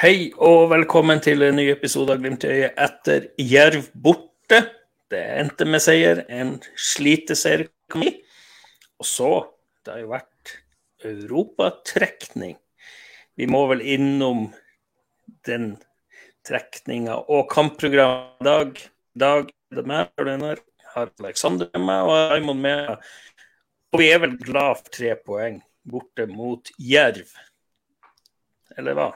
Hei og velkommen til en ny episode av Glimt i øyet etter Jerv borte. Det endte med seier, en sliteseier. Og så, det har jo vært europatrekning. Vi må vel innom den trekninga og kampprogram i dag. I dag er det meg, Bjørnar, har Aleksander med meg og Raymond med. Og vi er vel glad for tre poeng borte mot Jerv. Eller hva?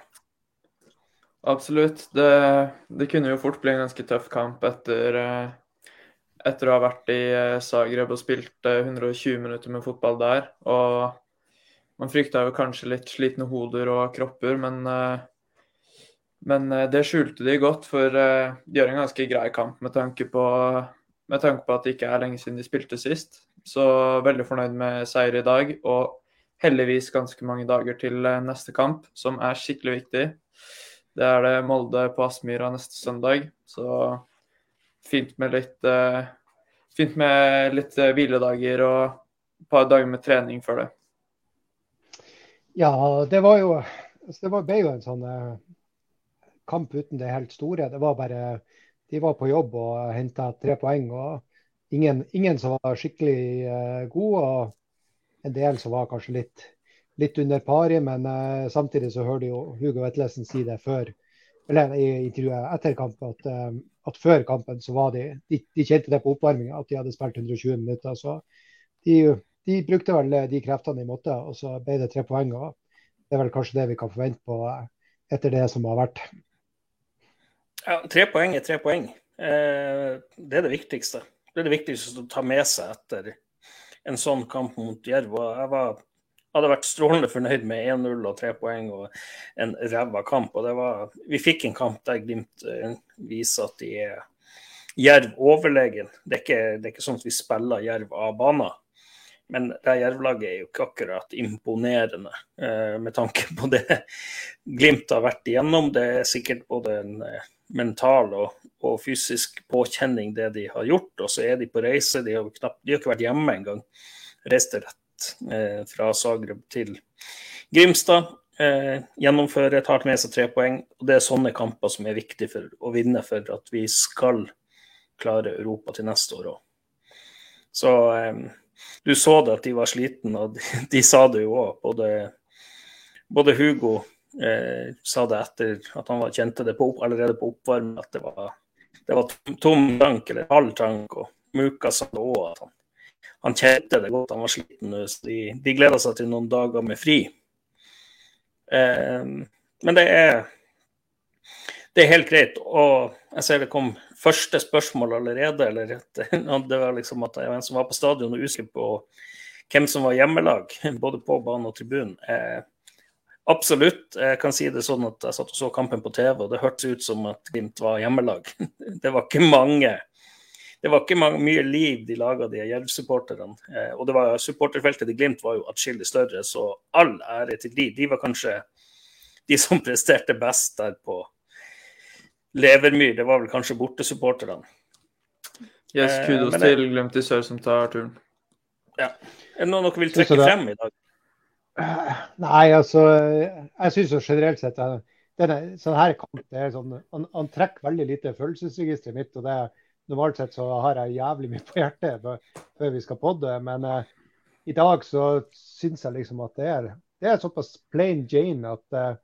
Absolutt. Det, det, kunne jo fort bli en ganske tøff kamp etter, eh, etter å ha vært i eh, Zagreb og spilt 120 minutter med fotball der. Og man frykta jo kanskje litt slitne hoder og kropper, men, eh, men det skjulte de godt. For de gjør en ganske grei kamp med tanke, på, med tanke på at det ikke er lenge siden de spilte sist. Så veldig fornøyd med seier i dag. Og heldigvis ganske mange dager til neste kamp, som er skikkelig viktig. Det er det Molde på Aspmyra neste søndag. Så fint med litt, uh, fint med litt uh, hviledager og et par dager med trening før det. Ja, det var jo Det ble jo en sånn uh, kamp uten det helt store. Det var bare De var på jobb og henta tre poeng. og ingen, ingen, som var skikkelig gode, og en del som var kanskje litt litt under pari, men uh, samtidig så hørte jo Hugo Vetlesen si det før eller i intervjuet etter kamp, at, uh, at, før kampen så var de, de, de kjente det på oppvarminga at de hadde spilt 120 minutter. Så de, de, brukte vel de kreftene de måtte, og så ble det tre poeng. og Det er vel kanskje det vi kan forvente på etter det som har vært. Ja, Tre poeng er tre poeng. det er det viktigste. Det er det viktigste å ta med seg etter en sånn kamp mot Jerv. Jeg var hadde vært strålende fornøyd med 1-0 og tre poeng og en ræva kamp. Og var, vi fikk en kamp der Glimt uh, viser at de er Jerv overlegen. Det er, ikke, det er ikke sånn at vi spiller Jerv av banen. Men det Jerv-laget er jo ikke akkurat imponerende uh, med tanke på det Glimt har vært igjennom. Det er sikkert både en uh, mental og, og, fysisk påkjenning det de har gjort. Og så er de på reise. De har, knapt, de har ikke vært hjemme engang. Reiste rett eh, fra Zagreb til Grimstad. Eh, gjennomfører, tar med seg tre poeng. og Det er sånne kamper som er viktige for å vinne for at vi skal klare Europa til neste år òg. Så eh, du så det at de var slitne, og de, de sa det jo òg. Både, både, Hugo eh, sa det etter at han var, kjente det på, allerede på oppvarming, at det var, det var tom tank, eller halv tank. Og Muka sa det òg, at han han kjente det godt, han var sliten. De, de gleda seg til noen dager med fri. Eh, men det er, det er helt greit. Og jeg ser det kom første spørsmål allerede. eller Det var liksom at en som var på stadion og usikker på hvem som var hjemmelag, både på banen og tribunen. Eh, absolutt. Jeg kan si det sånn at jeg satt og så kampen på TV, og det hørtes ut som at Glimt var hjemmelag. Det var ikke mange det var ikke mange, mye liv de laga, de Jerv-supporterne. Eh, og det var, supporterfeltet til Glimt var jo atskillig større, så all ære til de. De var kanskje de som presterte best der på Levermyr. Det var vel kanskje bortesupporterne. Yes, eh, kudos eh, til Glimt i sør som tar turen. Ja. Er det noe dere vil trekke frem i dag? Nei, altså Jeg syns jo generelt sett denne, sånn her kamp det er sånn, han, han trekker veldig lite følelsesregisteret mitt. og det er normalt sett så har jeg jævlig mye på hjertet før vi skal podde, men uh, i dag så syns jeg liksom at det er, det er såpass plain Jane at uh,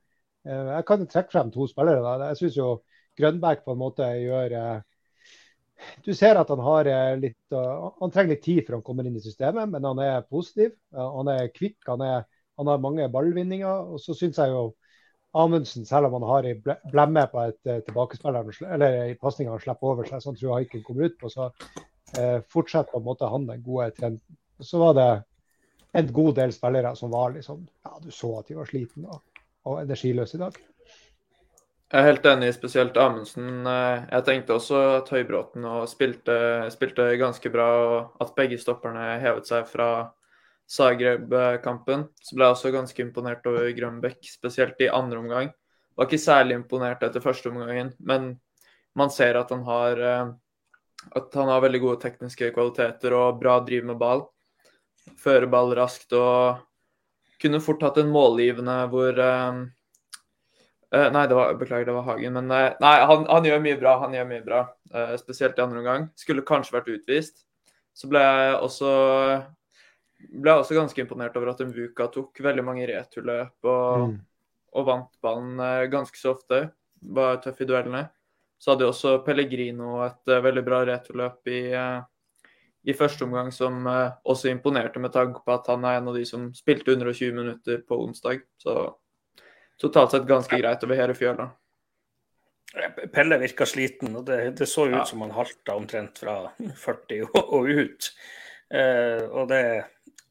jeg kan trekke frem to spillere. Da. Jeg syns jo Grønbæk på en måte gjør uh, Du ser at han har litt Han trenger litt tid før han kommer inn i systemet, men han er positiv. han er kvikk, han, er, han har mange ballvinninger. Og så syns jeg jo Amundsen, selv om han har ei blemme på et uh, tilbakespill eller ei pasning han slipper over seg, som tror jeg ikke kommer ut på, så uh, fortsetter på en måte han den gode trenden. Så var det en god del spillere som var liksom Ja, du så at de var slitne og, og energiløse i dag. Jeg er helt enig, spesielt Amundsen. Eh, jeg tenkte også at Høybråten og spilte, spilte ganske bra, og at begge stopperne hevet seg fra Zagreb-kampen, så ble jeg også ganske imponert over Grønbekk, spesielt i andre omgang. Var ikke særlig imponert etter første omgangen, men man ser at han har eh, at han har veldig gode tekniske kvaliteter og bra driv med ball. Fører ball raskt og kunne fort hatt en målgivende hvor, Uh, nei, det var, beklager, det var Hagen. Men nei, han, han, gjør mye bra. Han gjør mye bra, spesielt i andre omgang. Skulle kanskje vært utvist. Så ble jeg også ble jeg også ganske imponert over at Mvuka tok veldig mange returløp og, mm. og vant ballen ganske så ofte. Var tøff i duellene. Så hadde også Pellegrino et veldig bra returløp i, i første omgang, som også imponerte med tanke på at han er en av de som spilte 120 minutter på onsdag. Så totalt sett ganske greit over hele fjøla. Pelle virka sliten, og det, det så ut ja. som han halta omtrent fra 40 og, og ut. Eh, og det,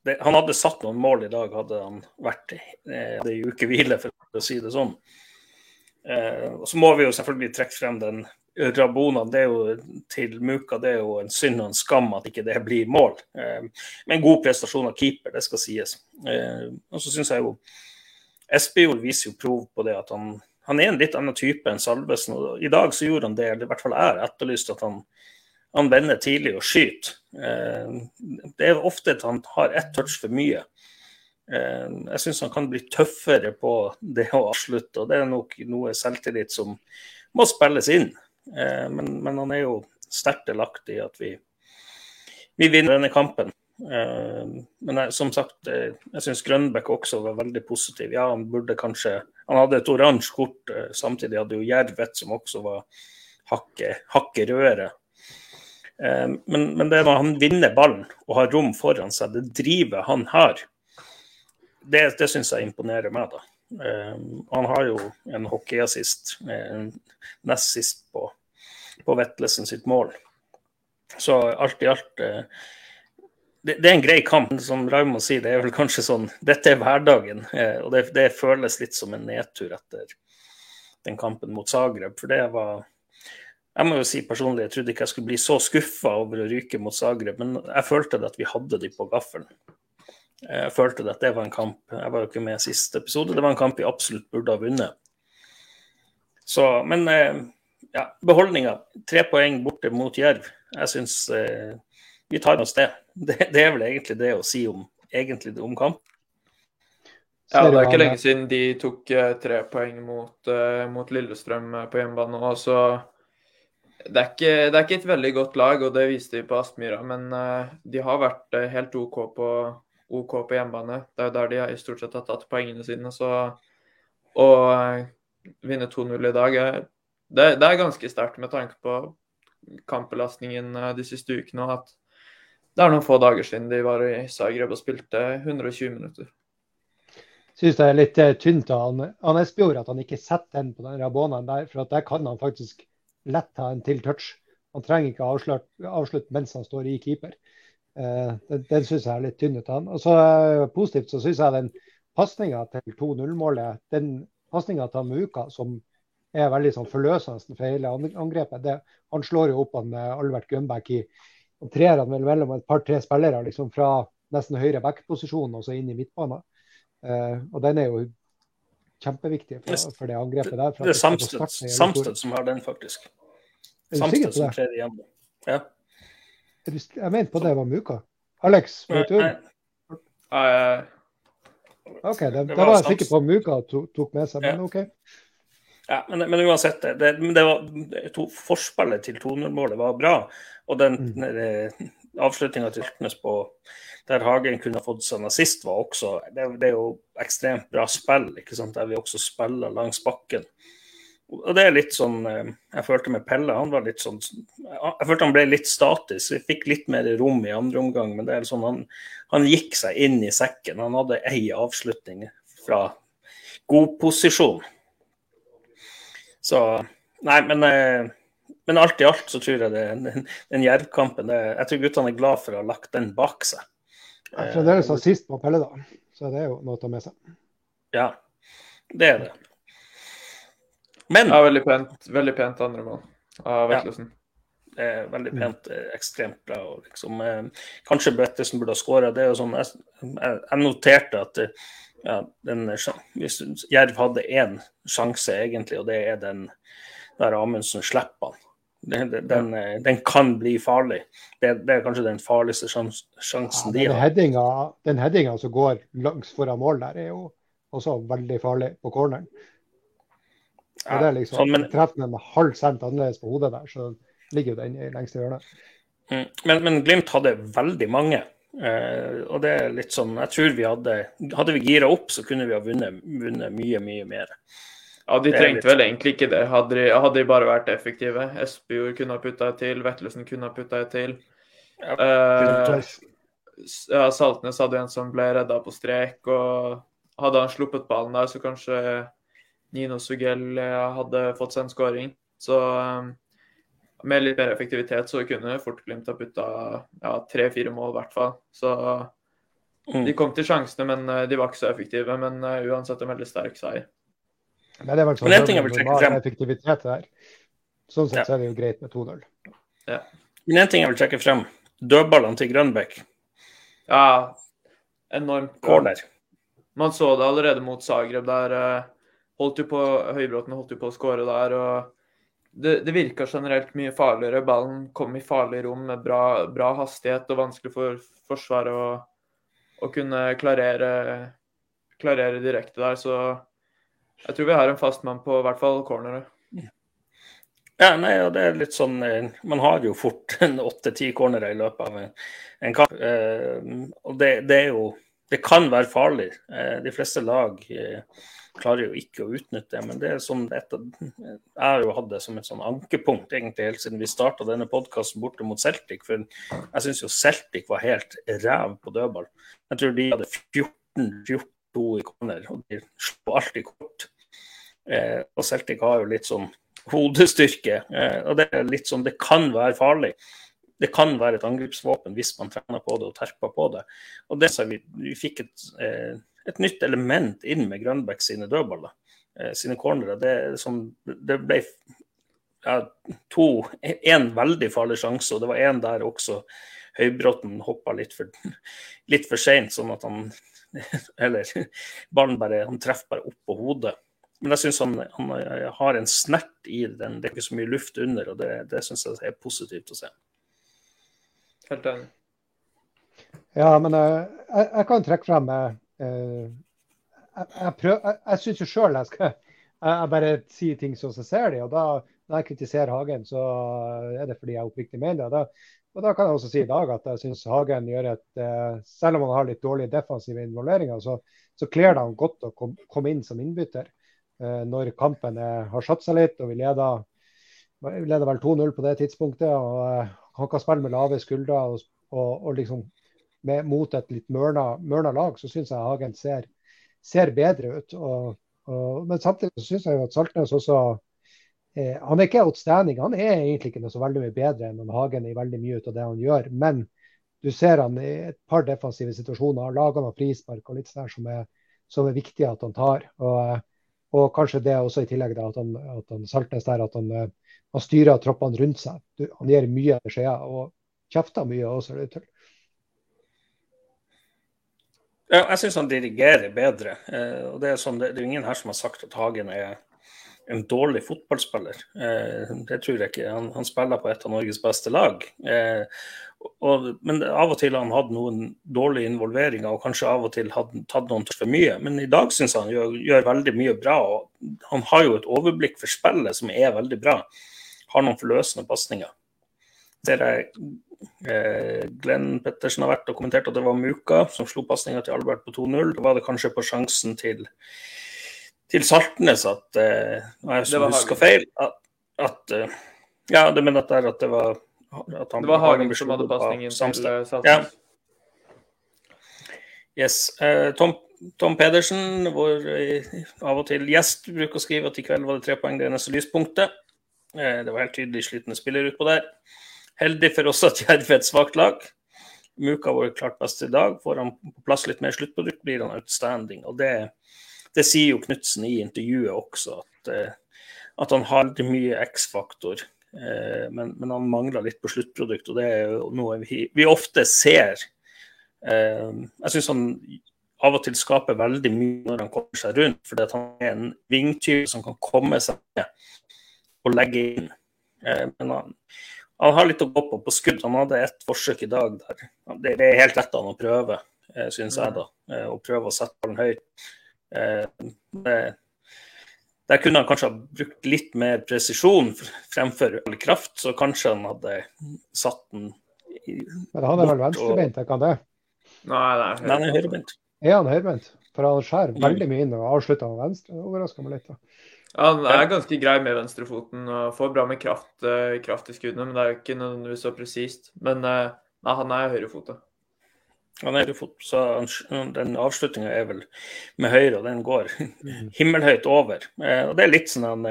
det, han hadde satt noen mål i dag, hadde han vært eh, i ukehvile, for å si det sånn. Eh, og så må vi jo selvfølgelig trekke frem den Rabona. Det er jo til Muka det er jo en synd og en skam at ikke det blir mål. Eh, men god prestasjon av keeper, det skal sies. Eh, og så syns jeg jo Espejord viser jo prov på det at han, han, er en litt annen type enn Salvesen. og I dag så gjorde han det, eller i hvert fall jeg etterlyst at han, han vender tidlig og skyter. Eh, det er ofte at han har ett touch for mye. Eh, jeg syns han kan bli tøffere på det å avslutte, og det er nok noe selvtillit som må spilles inn. Eh, men, men, han er jo sterkt delaktig i at vi, vi vinner denne kampen. Men jeg, som sagt, jeg syns Grønbæk også var veldig positiv. Ja, han burde kanskje Han hadde et oransje kort, samtidig hadde jo Jervet som også var hakket hakke rødere. Men, men, det når han vinner ballen og har rom foran seg, det drivet han har, det, det syns jeg imponerer meg. da. Han har jo en hockeyassist, nest sist på, på Vetlesen sitt mål. Så alt i alt det, det, er en grei kamp. Som Raymond sier, det er vel kanskje sånn Dette er hverdagen. Eh, og det, det, føles litt som en nedtur etter den kampen mot Zagreb. For det var Jeg må jo si personlig, jeg trodde ikke jeg skulle bli så skuffa over å ryke mot Zagreb, men jeg følte det at vi hadde de på gaffelen. Jeg følte det at det var en kamp Jeg var jo ikke med i siste episode. Det var en kamp vi absolutt burde ha vunnet. Så, men eh, ja, beholdninga. Tre poeng borte mot Jerv. Jeg syns eh, vi tar oss det. det. det. er vel egentlig det å si om, egentlig om kamp. Ja, det er ikke lenge siden de tok uh, tre poeng mot, uh, mot Lillestrøm på hjemmebane. Også, det, er ikke, det er ikke et veldig godt lag, og det viste de på Aspmyra. Men de har vært helt OK på, OK på hjemmebane. Det er jo der de i stort sett har tatt poengene sine. Så å vinne 2-0 i dag, det, det, er ganske sterkt med tanke på kampbelastningen de siste ukene. og at det er noen få dager siden de var i Zagreb og spilte 120 minutter. Syns det er litt tynt av han Espejord at han ikke setter den på den Rabonaen der. For at der kan han faktisk lett ha en til touch. Han trenger ikke avslutte avslutt mens han står i keeper. Uh, den den syns jeg er litt tynn ut av han. Og så uh, Positivt så syns jeg den pasninga til 2-0-målet, den pasninga til Muka som er veldig sånn forløsende for hele angrepet, det, han slår jo opp han Albert Gunbæk i og trer han vel mellom et par-tre spillere liksom fra nesten høyre back-posisjon og så inn i midtbanen. Uh, og den er jo kjempeviktig for, for det angrepet der. det er Samsted, Samsted som har den, faktisk. Samsted som trer igjen. Ja. Jeg mente på det var Muka. Alex, vet du? OK, det, det var jeg sikker på Muka tok med seg, men OK. Ja, men, men uansett, det, det var, to, forspillet til 2-0-målet var bra. Og den mm. Avslutninga til Yrtnes på der Hagen kunne fått seg nazist, var også det, det, er jo ekstremt bra spill, ikke sant? der vi også spiller langs bakken. Og det er litt sånn eh, Jeg følte med Pelle, han var litt sånn Jeg følte han ble litt statisk. Vi fikk litt mer rom i andre omgang, men det er sånn han, han gikk seg inn i sekken. Han hadde ei avslutning fra god posisjon. Så Nei, men, eh, men alt i alt så tror jeg det, den, den Jerv-kampen Jeg tror guttene er glad for å ha lagt den bak seg. Ja, Fremdeles sist på Pelledal, så det er jo noe å ta med seg. Ja, det er det. Men Ja, veldig pent, veldig pent andre mann av Vettlesen. Ja, det er veldig pent, ekstremt bra. Og liksom, eh, kanskje Brettesen burde ha skåra. Sånn, jeg, jeg, noterte at ja, den, hvis Jerv hadde én sjanse, egentlig, og det er den der Amundsen slipper han. Den, den, den, kan bli farlig. Det, det, er kanskje den farligste sjans, sjansen ja, de har. den headinga som går langs foran mål der, er jo også veldig farlig på corneren. Ja, det er liksom, sånn, men, Treffer den en halv cent annerledes på hodet der, så ligger jo den i lengste hjørnet. Mm, men, men, Glimt hadde veldig mange. Eh, og det er litt sånn Jeg tror vi hadde Hadde vi gira opp, så kunne vi ha vunnet, vunnet mye, mye mer. Ja, de trengte vel egentlig ikke det. Hadde de, hadde de bare vært effektive. Espejord kunne ha putta et til, Vettelsen kunne ha putta et til. Ja. Uh, ja, Saltnes hadde en som ble redda på strek, og hadde han sluppet ballen der, så kanskje Nino Sugell hadde fått seg en skåring. Så um, med litt mer effektivitet så kunne fort Glimt ha putta ja, tre-fire mål, i hvert fall. Så mm. de kom til sjansene, men eh, de var ikke så effektive. Men uh, uansett en veldig sterk seier. Men det var sånn men ting jeg vil trekke frem. effektivitet. Sånn sett ja. så er det jo greit med 2-0. Ja. Men en ting jeg vil trekke frem. Dødballene til Grønbekk. Ja, enormt. Corner. Man så det allerede mot Zagreb der. Uh, holdt jo på, Høybråten holdt jo på å skåre der. og det, det virka generelt mye farligere. Ballen kom i farlig rom med bra, bra hastighet og vanskelig for Forsvaret å, å kunne klarere, klarere, direkte der. Så jeg tror vi har en fast mann på i hvert fall corneret. Ja, nei, og det er litt sånn eh, Man har jo fort åtte-ti cornere i løpet av en, en kamp. Eh, og det, det, er jo Det kan være farlig. Eh, de fleste lag klarer jo ikke å utnytte det. Men det er sånn et, jeg har jo hatt det som et sånn ankepunkt egentlig helt siden vi starta denne podkasten borte mot Celtic. For jeg syns jo Celtic var helt ræv på dødball. Jeg tror de hadde 14-14 i ikoner, og de slår alltid kort. Eh, og Celtic har jo litt sånn hodestyrke. Eh, og det er litt sånn, det kan være farlig. Det kan være et angrepsvåpen hvis man trener på det og terper på det. Og det så vi, vi fikk et eh, et nytt element inn med Grønbæk sine dødballer, eh, sine cornere. Det, som, det ble ja, to Én veldig farlig sjanse, og det var én der også Høybråten hoppa litt for, litt for seint, sånn at han Eller ballen bare Han treffer bare opp på hodet. Men jeg syns han, han, har en snert i den. Det er ikke så mye luft under, og det, det syns jeg er positivt å se. Helt enig. Ja, men uh, jeg, jeg, kan trekke frem Eh, jeg, jeg, prøv, jeg, jeg syns jo sjøl jeg skal jeg, bare sier ting som jeg ser dem. og da Når jeg kritiserer Hagen, så er det fordi jeg oppriktig mener det. Da, og da kan jeg også si i dag at jeg syns Hagen gjør et eh, Selv om han har litt dårlige defensive involveringer, så, så kler det han godt å komme inn som innbytter. Eh, når kampen er, har satt seg litt, og vi leder, vi leder vel 2-0 på det tidspunktet. og Han kan spille med lave skuldre og, og, og liksom med, mot et litt mørna, mørna lag, så syns jeg Hagen ser, ser bedre ut. Og, men samtidig så syns jeg at Saltnes også eh, Han er ikke outstanding, han er egentlig ikke noe så veldig mye bedre enn Hagen i veldig mye ut av det han gjør. Men du ser han i et par defensive situasjoner laga noen frispark og litt sånn som er, som er viktig at han tar. Og, og kanskje det også i tillegg da, at han, at han Saltnes der at han, han styrer troppene rundt seg. Du, han gir mye beskjeder og kjefter mye også. Det til. Ja, jeg syns han dirigerer bedre. Eh, og det er, sånn, det, er ingen her som har sagt at Hagen er en dårlig fotballspiller. Eh, det tror jeg ikke. Han, han, spiller på et av Norges beste lag. Eh, og, men av og til har han hatt noen dårlige involveringer, og kanskje av og til hadde tatt noen for mye. Men i dag syns han gjør, gjør, veldig mye bra. og Han har jo et overblikk for spillet som er veldig bra. Har noen forløsende pasninger. Ser jeg Eh, Glenn Pettersen har vært og kommentert at det var Muka som slo pasninga til Albert på 2-0. Da var det kanskje på sjansen til, til Saltnes at eh, jeg som husker feil, at, at eh, Ja, det mener at, at det var at han, Det var Hagen som hadde pasningen til eh, Saltnes. Ja. Yes. Eh, Tom, Tom, Pedersen, vår eh, av og til gjest, bruker å skrive at i kveld var det tre poeng det eneste lyspunktet. det var helt tydelig slitne spillere utpå der. Heldig for oss at Jerv er et svakt lag. Muka var klart best i dag. Får han på plass litt mer sluttprodukt, blir han outstanding. Og det, det sier jo Knutsen i intervjuet også, at, eh, at han har mye X-faktor. Eh, men, men, han mangler litt på sluttprodukt, og det er jo noe vi, vi ofte ser. Eh, jeg syns han av og til skaper veldig mye når han kommer seg rundt, fordi han er en vingtyv som kan komme seg ned og legge inn. Men han, han har litt å gå på på skudd. Han hadde ett forsøk i dag der. Det, er helt rett han å prøve, syns jeg, da. Å prøve å sette ballen høyt. Eh, det, der kunne han kanskje ha brukt litt mer presisjon fremfor all kraft, så kanskje han hadde satt den i, Men han er vel venstrebeint, er ikke han det? Nei, nei, Nei, han er høyrebeint. Er han høyrebeint? For han skjærer mm. veldig mye inn og avslutter med venstre. Det overrasker meg litt. da. Han er ganske grei med venstrefoten og får bra med kraft, uh, kraft i skuddene, men det er jo ikke nødvendigvis så presist. Men uh, nei, han er høyrefota. Han er høyrefot, så den avslutninga er vel med høyre, og den går mm. himmelhøyt over. Uh, og det er litt sånn han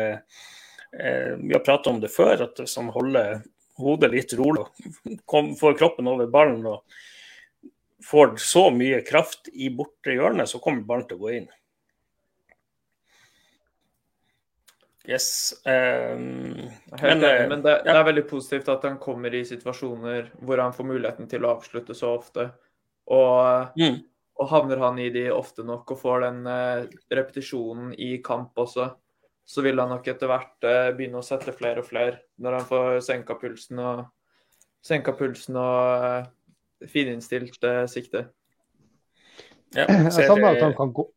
Vi har pratet om det før, at hvis han holder hodet litt rolig, og får kroppen over ballen og får så mye kraft i bortre hjørne, så kommer ballen til å gå inn. Yes. Um, men, enig, men det, ja. det, er veldig positivt at han kommer i situasjoner hvor han får muligheten til å avslutte så ofte. Og, mm. og havner han i de ofte nok og får den uh, repetisjonen i kamp også, så vil han nok etter hvert uh, begynne å sette flere og flere når han får senka pulsen og, senka pulsen og uh, fininnstilt sikte. Ja, jeg savner at han kan gå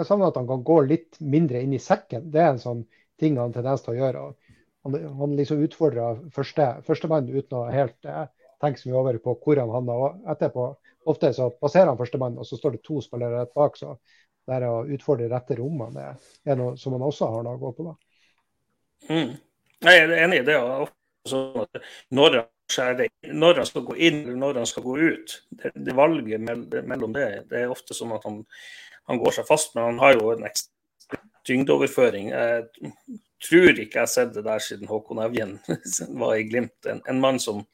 at han kan gå litt mindre inn i sekken. Det er en sånn ting han har tendens til å gjøre. Han, han liksom utfordrer første, førstemann uten å helt eh, tenke så mye over på hvor han havner. Etterpå, ofte så passerer han førstemann, og så står det to spillere rett bak. Så det er å utfordre rette rommene er noe som han også har noe å gå på. da. Mm. Jeg er enig i det. Sånn når, når, han skal gå inn eller når han skal gå ut, det, det valget mellom det, det er ofte sånn at han, han går seg fast. Men han har jo en ekstra tyngdeoverføring. Jeg tror ikke jeg har sett det der siden Håkon Evjen var i Glimt. En, en mann som,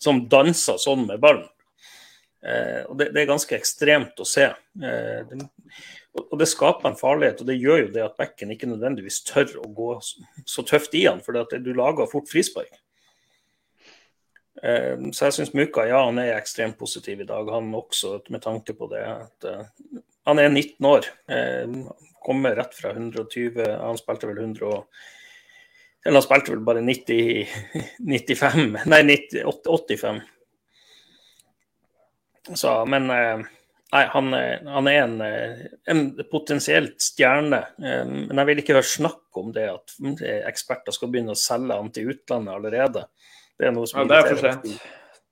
som danser sånn med ballen. Eh, og det, det, er ganske ekstremt å se. Eh, det, og det skaper en farlighet, og det gjør jo det at bekken ikke nødvendigvis tør å gå så, så tøft i han, for du lager fort frispark. Eh, så jeg syns Muka ja, han er ekstremt positiv i dag, han også, med tanke på det. At, uh, han er 19 år. Eh, kommer rett fra 120. Han spilte vel 100 Eller han spilte vel bare 90, 95 Nei, 90, 85. Så, men eh, Nei, han, han er en, en, potensielt stjerne. Eh, men jeg vil ikke høre snakk om det at eksperter skal begynne å selge han til utlandet allerede. Det er noe som ja, det er for sent.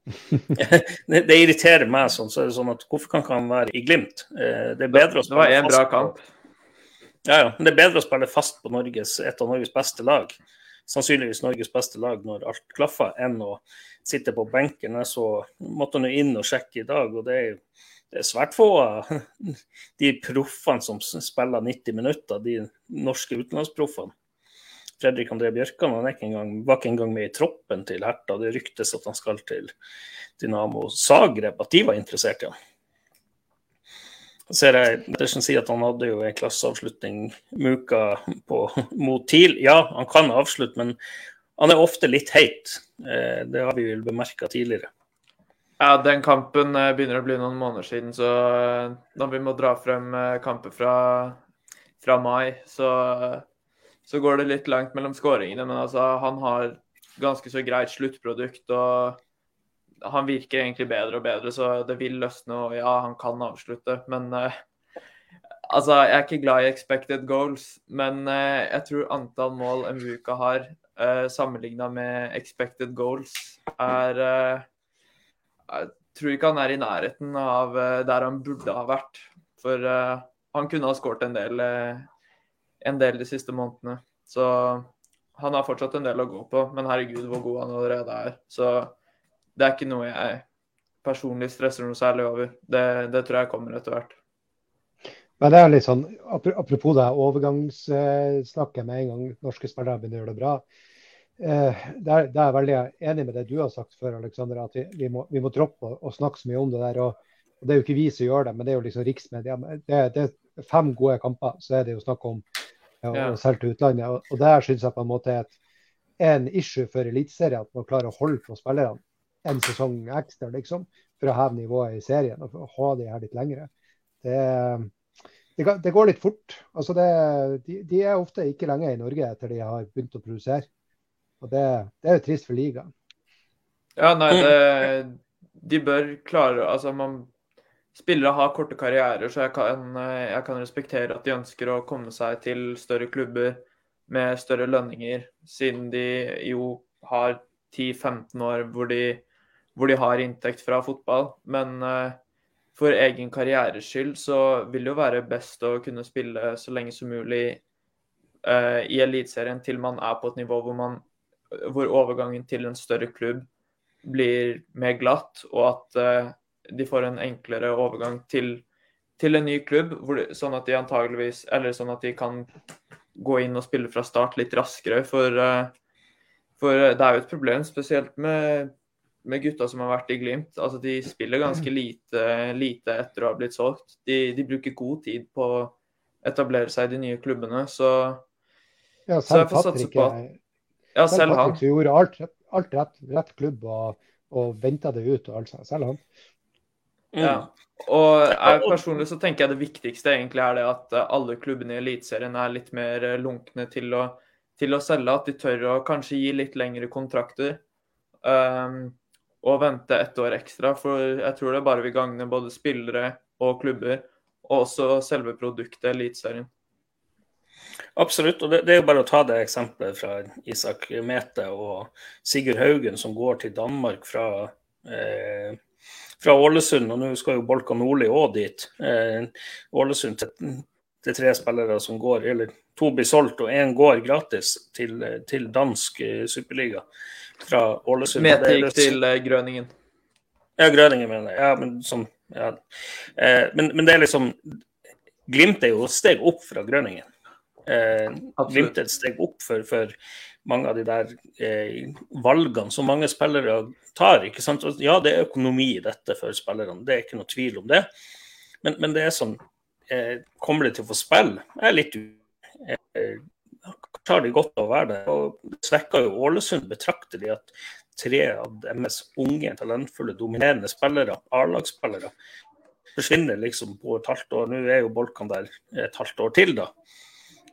det, det, irriterer meg sånn. så er det sånn at Hvorfor kan ikke han være i Glimt? Det er bedre å spille Det var en bra kamp. Ja, ja. Men det er bedre å spille fast på Norges, et av Norges beste lag. Sannsynligvis Norges beste lag når alt klaffer, enn å sitte på benken. Så måtte han inn og sjekke i dag, og det er, det er svært få av de proffene som spiller 90 minutter, de norske utenlandsproffene. Fredrik André Bjørkan han ikke engang, var ikke engang med i troppen til Herta. Det ryktes at han skal til Dynamo Zagreb, at de var interessert i han ser jeg Pettersen sier at han hadde jo en klasseavslutning Muka på, mot TIL. Ja, han kan avslutte, men han er ofte litt heit. Eh, det har vi vel bemerka tidligere. Ja, den kampen eh, begynner å bli noen måneder siden, så eh, når vi må dra frem kamper fra, fra mai, så, så, går det litt langt mellom skåringene. Men altså, han har ganske så greit sluttprodukt. og han virker egentlig bedre og bedre, så det vil løsne. Og ja, han kan avslutte. Men uh, altså, jeg er ikke glad i expected goals. Men uh, jeg tror antall mål Mvuka har, uh, eh, sammenligna med expected goals, er Jeg tror ikke han er i nærheten av der han burde ha vært. For han kunne ha skåret en del, en del de siste månedene. Så han har fortsatt en del å gå på, men herregud hvor god han allerede er. Så det er ikke noe jeg personlig stresser noe særlig over. Det, det tror jeg kommer etter hvert. Men det er litt sånn, Apropos det overgangssnakket med en gang norske spillere begynner å gjøre det bra. Eh, det er, det er veldig enig med det du har sagt før, Alexander, at vi, vi, må, vi må, droppe å, å, snakke så mye om det der. Og, og, Det er jo ikke vi som gjør det, men det er jo liksom riksmedia. Det, det er fem gode kamper, så er det jo snakk om ja, å selge til utlandet. Og, og der syns jeg på en måte er et, en issue for Eliteserien at man klarer å holde på spillerne en sesong ekstra, liksom, for å heve nivået i serien og for å ha de her litt lengre. Det, det, det går litt fort. Altså det, de, de, er ofte ikke lenge i Norge etter de har begynt å produsere. Og det, det er jo trist for ligaen. Ja, nei, de bør klare Altså, man Spillere har korte karrierer, så jeg kan, jeg kan, respektere at de ønsker å komme seg til større klubber. med større lønninger, siden de jo har 10-15 år hvor de, hvor de, har inntekt fra fotball. Men uh, for egen karrieres skyld så vil det jo være best å kunne spille så lenge som mulig uh, i Eliteserien til man er på et nivå hvor, man, hvor overgangen til en større klubb blir mer glatt, og at uh, de får en enklere overgang til, til en ny klubb, de, sånn at de antageligvis Eller sånn at de kan gå inn og spille fra start litt raskere. For, for det er jo et problem, spesielt med, med gutta som har vært i Glimt. Altså, de spiller ganske lite, lite etter å ha blitt solgt. De, de bruker god tid på å etablere seg i de nye klubbene. Så ja, får satse på Ja, selv, selv han. gjorde alt, alt rett, rett, klubb og, og venta det ut. og alt Selv han. Mm. Ja. Og jeg personlig så tenker jeg det viktigste egentlig er det at alle klubbene i Eliteserien er litt mer lunkne til å, til å, selge. At de tør å kanskje gi litt lengre kontrakter. Um, og vente ett år ekstra. For jeg tror det bare vil gagne både spillere og klubber. Og også selve produktet Eliteserien. Absolutt. og det, det, er jo bare å ta det eksempelet fra Isak Mete og Sigurd Haugen, som går til Danmark fra, eh, fra Ålesund. Og nå skal jo Bolka Nordli òg dit. Eh, Ålesund til, til, tre spillere som går, eller to blir solgt, og én går gratis til, til dansk eh, superliga fra Ålesund. Mete gikk til eh, Grøningen. Ja, Grøningen, mener jeg. Ja, men, som, ja. Eh, men, men det er liksom Glimt er jo et steg opp fra Grøningen. Eh, Glimt er et steg opp for, for, mange av de der eh, valgene som mange spillere tar. ikke sant? Ja, det er økonomi i dette for spillerne, det er ikke noe tvil om det. Men, men det er sånn eh, Kommer de til å få spille? Jeg er litt eh, Har de godt av å være der? Og det svekker jo Ålesund betraktelig at tre av deres unge, talentfulle, dominerende spillere, A-lagsspillere, forsvinner liksom på et halvt år. Nå er jo Bolkan der et halvt år til, da.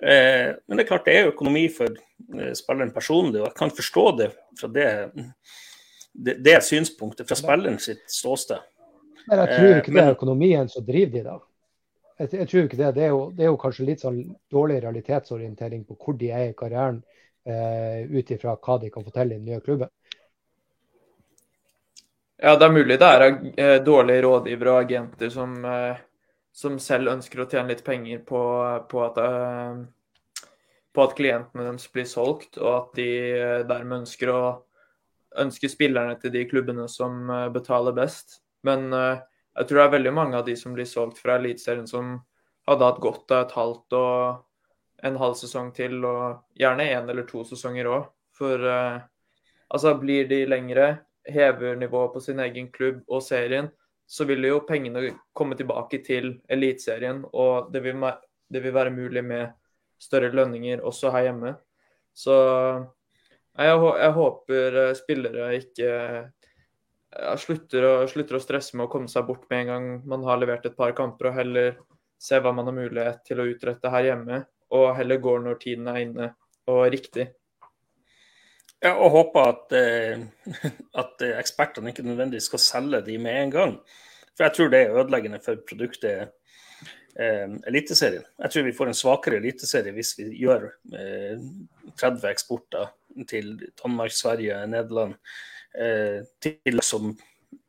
Eh, men det er klart det er økonomi for eh, spilleren personlig, og jeg kan forstå det fra det, det, det synspunktet, fra spilleren sitt ståsted. Men jeg tror ikke eh, det er økonomien som driver de da. Jeg, jeg, tror ikke det. Det er, jo, det er, jo, kanskje litt sånn dårlig realitetsorientering på hvor de er i karrieren, eh, ut ifra hva de kan fortelle i den nye klubben. Ja, det er mulig det er eh, dårlige rådgivere og agenter som eh, som selv ønsker å tjene litt penger på, på, at, uh, på at, klientene deres blir solgt, og at de uh, dermed ønsker å ønske spillerne til de klubbene som uh, betaler best. Men jeg tror det er veldig mange av de som blir solgt fra Eliteserien som hadde hatt godt av et halvt og en halv sesong til, og gjerne én eller to sesonger òg. For altså, blir de lengre, hever nivået på sin egen klubb og serien, så vil jo pengene komme tilbake til Eliteserien, og det vil, det vil, være mulig med større lønninger også her hjemme. Så jeg, jeg håper eh, spillere ikke ja, slutter, å, slutter, å, stresse med å komme seg bort med en gang man har levert et par kamper, og heller se hva man har mulighet til å utrette her hjemme, og heller går når tiden er inne og riktig. Ja, og håper at, eh, at ekspertene ikke nødvendigvis skal selge de med en gang. For jeg tror det er ødeleggende for produktet eh, Eliteserien. Jeg tror vi får en svakere eliteserie hvis vi gjør eh, 30 eksporter til Danmark, Sverige, Nederland, eh, til som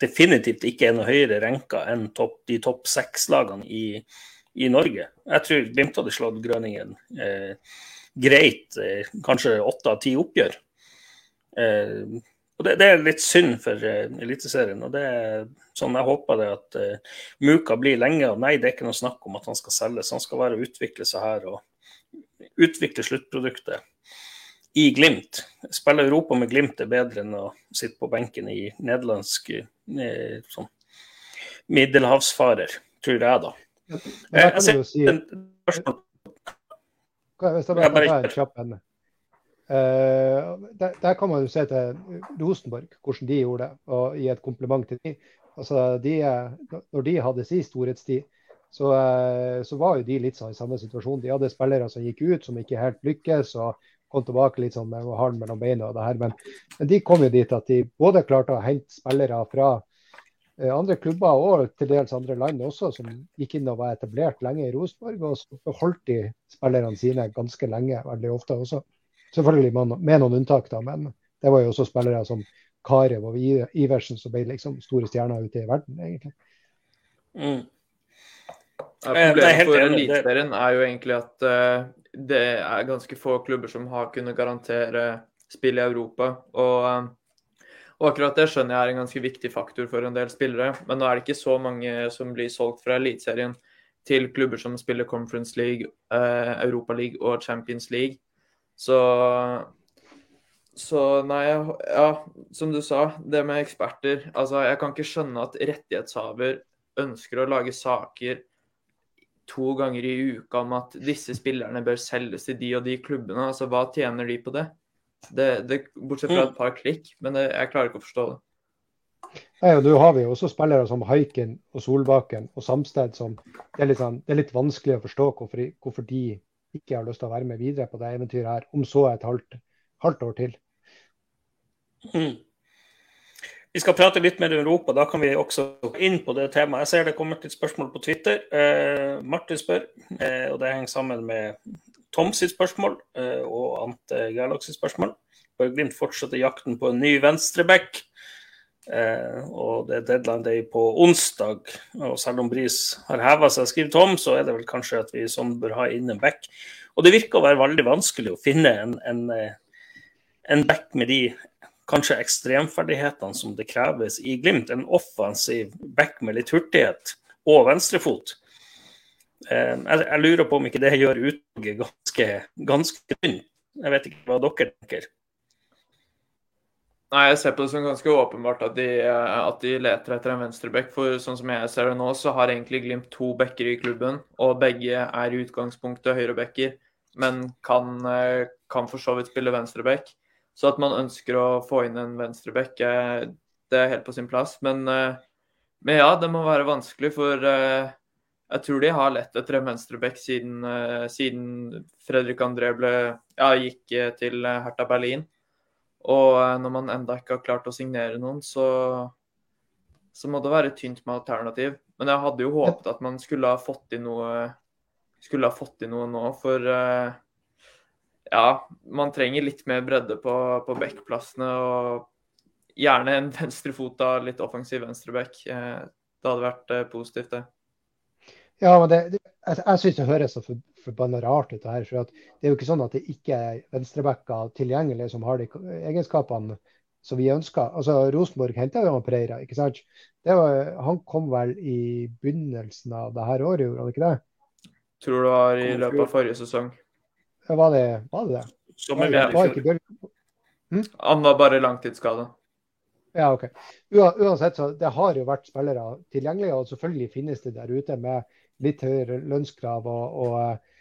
definitivt ikke er noe høyere renka enn topp, de topp seks-lagene i, i, Norge. Jeg tror Glimt hadde slått Grønningen eh, greit, eh, kanskje åtte av ti oppgjør. Eh, og det, det, er litt synd for uh, Eliteserien. og det er sånn Jeg håper det at uh, Muka blir lenge. og Nei, det er ikke noe snakk om at han skal selges. Han skal være og utvikle seg her og utvikle sluttproduktet i Glimt. Spille Europa med Glimt er bedre enn å sitte på benken i nederlandsk eh, sånn middelhavsfarer, tror jeg, da. Ja, jeg, jeg, si, en, spørsmål. Hvis jeg bare kan ta en kjapp ende. Uh, der, der, kan man jo se til Rosenborg, hvordan de gjorde det, og gi et kompliment til dem. Altså, de, når de hadde sin storhetstid, så, uh, så, var jo de litt sånn i samme situasjon. De hadde spillere som gikk ut, som ikke helt lykkes, og kom tilbake litt sånn med halen mellom beina. og det her. Men, men, de kom jo dit at de både klarte å hente spillere fra eh, andre klubber og til dels andre land også som gikk inn og var etablert lenge i Rosenborg. Og så beholdt de spillerne sine ganske lenge, veldig ofte også. Selvfølgelig med noen unntak, da, men det var jo også spillere som Karev og Iversen som ble liksom store stjerner ute i verden, egentlig. Mm. Ja, problemet for Eliteserien er jo egentlig at uh, det er ganske få klubber som har kunnet garantere spill i Europa. Og, uh, og, akkurat det skjønner jeg er en ganske viktig faktor for en del spillere. Men nå er det ikke så mange som blir solgt fra Eliteserien til klubber som spiller Conference League, uh, Europa League og Champions League. Så så nei, ja, som du sa, det med eksperter. Altså, jeg kan ikke skjønne at rettighetshaver ønsker å lage saker to ganger i uka om at disse spillerne bør selges til de og de klubbene. Altså, Hva tjener de på det? det, det bortsett fra et par klikk, men det, jeg klarer ikke å forstå det. Nei, og Nå har vi jo også spillere som Haiken og Solbakken og Samsted som det er litt, sånn, det er litt vanskelig å forstå hvorfor, hvorfor, de ikke har lyst til å være med videre på det eventyret her, om så et halvt, halvt år til. Mm. Vi skal prate litt mer om Europa, da kan vi også gå inn på det temaet. Jeg ser det kommer til et spørsmål på Twitter. Eh, Martin spør, eh, og det henger sammen med Tom sitt spørsmål eh, og Ante Gerlach sitt spørsmål. Bør Glimt fortsette jakten på en ny venstreback? Eh, og det er deadline day på onsdag. Og selv om Bris har heva seg, skriver Tom, så er det vel kanskje at vi sånn bør ha inn en back. Og det virker å være veldig vanskelig å finne en, en, eh, en back med de kanskje ekstremferdighetene som det kreves i Glimt. En offensiv back med litt hurtighet og venstrefot. Eh, jeg, lurer på om ikke det gjør utvalget ganske, ganske tynt. Jeg vet ikke hva dere tenker. Nei, Jeg ser på det som ganske åpenbart at de, at de leter etter en venstreback. For sånn som jeg ser det nå, så har egentlig Glimt to backer i klubben. Og begge er i utgangspunktet høyrebacker, men kan, eh, kan for så vidt spille venstreback. Så at man ønsker å få inn en venstreback, eh, det er helt på sin plass. Men, eh, men, ja, det må være vanskelig, for eh, jeg tror de har lett etter en venstreback siden, siden Fredrik André ble, ja, gikk til Hertha Berlin. Og når man enda ikke har klart å signere noen, så, så må det være tynt med alternativ. Men jeg hadde jo håpet at man skulle ha fått inn noe, fått inn noe nå. For ja, man trenger litt mer bredde på, på backplassene. Og gjerne en venstrefota, litt offensiv venstreback. Eh, det hadde vært eh, positivt, det. Ja, men det, det, jeg, jeg syns det høres så for, forbanna rart ut. her, for Det er jo ikke sånn at det ikke er venstrebacker tilgjengelig som har de egenskapene som vi ønsker. Altså, Rosenborg henta jo Preira, ikke sant? Var, han kom vel i begynnelsen av det her året, gjorde han ikke det? Tror det var i løpet av forrige sesong. Var det var det? det? Som var, var hm? Han var bare langtidsskada. Ja, OK. Uansett, så det har jo vært spillere tilgjengelige, og selvfølgelig finnes det der ute med litt høyere lønnskrav og, og,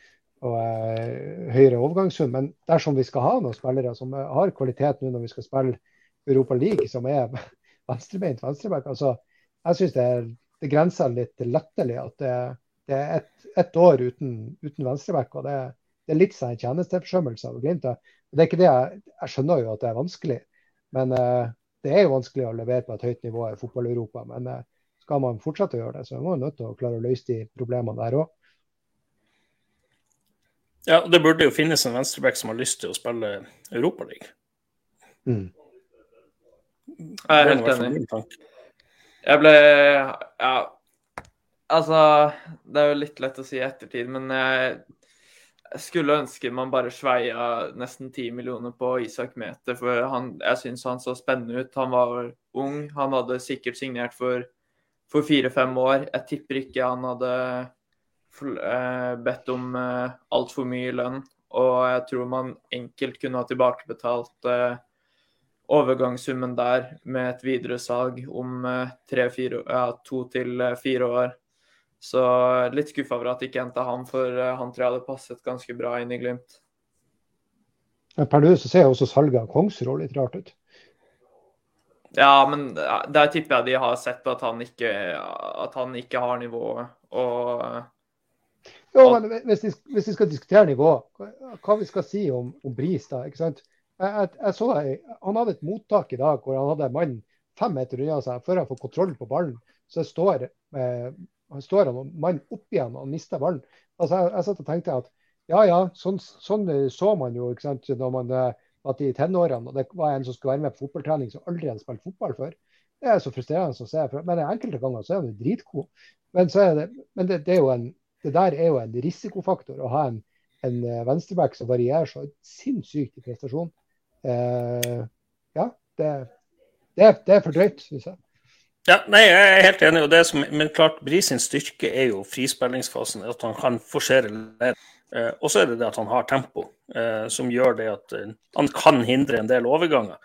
og uh, høyere overgangssum. Men dersom vi skal ha noen spillere som har kvalitet nå når vi skal spille Europa League, som er venstrebeint venstreback, altså, jeg syns det, det, grenser litt latterlig at det, det er ett et år uten, uten venstreback. og det er det er litt sånn tjenesteforsømmelse av Glimt. Det er ikke det jeg, jeg skjønner jo at det er vanskelig, men uh, det er jo vanskelig å levere på et høyt nivå i fotball-Europa. Men uh, skal man fortsette å gjøre det, så er man nødt til å klare å løse de problemene der òg. Ja, det burde jo finnes en venstreback som har lyst til å spille Europaligaen. Mm. Jeg er helt enig. Jeg ble Ja, altså Det er jo litt lett å si i ettertid, men jeg jeg skulle ønske man bare sveia nesten ti millioner på Isak Mete, for han, jeg syns han så spennende ut. Han var ung, han hadde sikkert signert for fire-fem år. Jeg tipper ikke han hadde eh, bedt om eh, altfor mye lønn. Og jeg tror man enkelt kunne ha tilbakebetalt eh, overgangssummen der med et videresalg om eh, ja, to til fire år. Så litt skuffa over at de ikke henta han, for eh, han tror jeg hadde passet ganske bra inn i Glimt. Per nå så ser også salget av Kongsrud litt rart ut. Ja, men der tipper jeg de har sett at han ikke, at han ikke har nivået. Og Jo, men hvis vi, hvis vi, skal diskutere nivå, hva vi skal si om, om Bris da, ikke sant? Jeg, jeg, jeg så, han hadde et mottak i dag hvor han hadde en mann fem meter unna seg før han får kontroll på ballen. Så står, eh, han står han mannen opp igjen og mister ballen. Altså, jeg, jeg satt og tenkte at ja, ja, sånn, sånn så man jo ikke sant, når man eh, var i tenårene. og Det var en som skulle være med på fotballtrening som aldri hadde spilt fotball før. Det er så frustrerende å se. Men enkelte ganger så er han jo dritgod. Men, det, men det, det, en, det, der er jo en risikofaktor å ha en, en eh, venstreback som varierer så sinnssykt i prestasjon. Eh, ja, det, det, det er for drøyt, syns jeg. Ja, nei, Jeg er helt enig. og det som, Men klart, Bris sin styrke er jo frispillingsfasen. At han kan forsere ledd. Eh, og så er det det at han har tempo, eh, som gjør det at eh, han kan hindre en del overganger.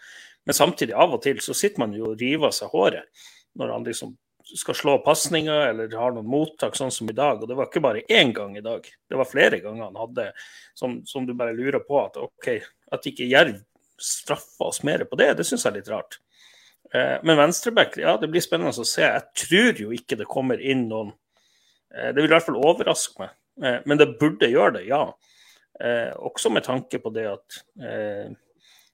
Men samtidig, av og til, så sitter man jo og river av seg håret når han liksom skal slå pasninger eller har noen mottak, sånn som i dag. Og det var ikke bare én gang i dag, det var flere ganger han hadde som, som du bare lurer på at OK, at ikke Jerv straffer oss mer på det, det syns jeg er litt rart. Eh, men venstreback, ja, det blir spennende å se. Jeg tror jo ikke det kommer inn noen eh, Det vil i hvert fall overraske meg. Eh, men det burde gjøre det, ja. Også med tanke på det at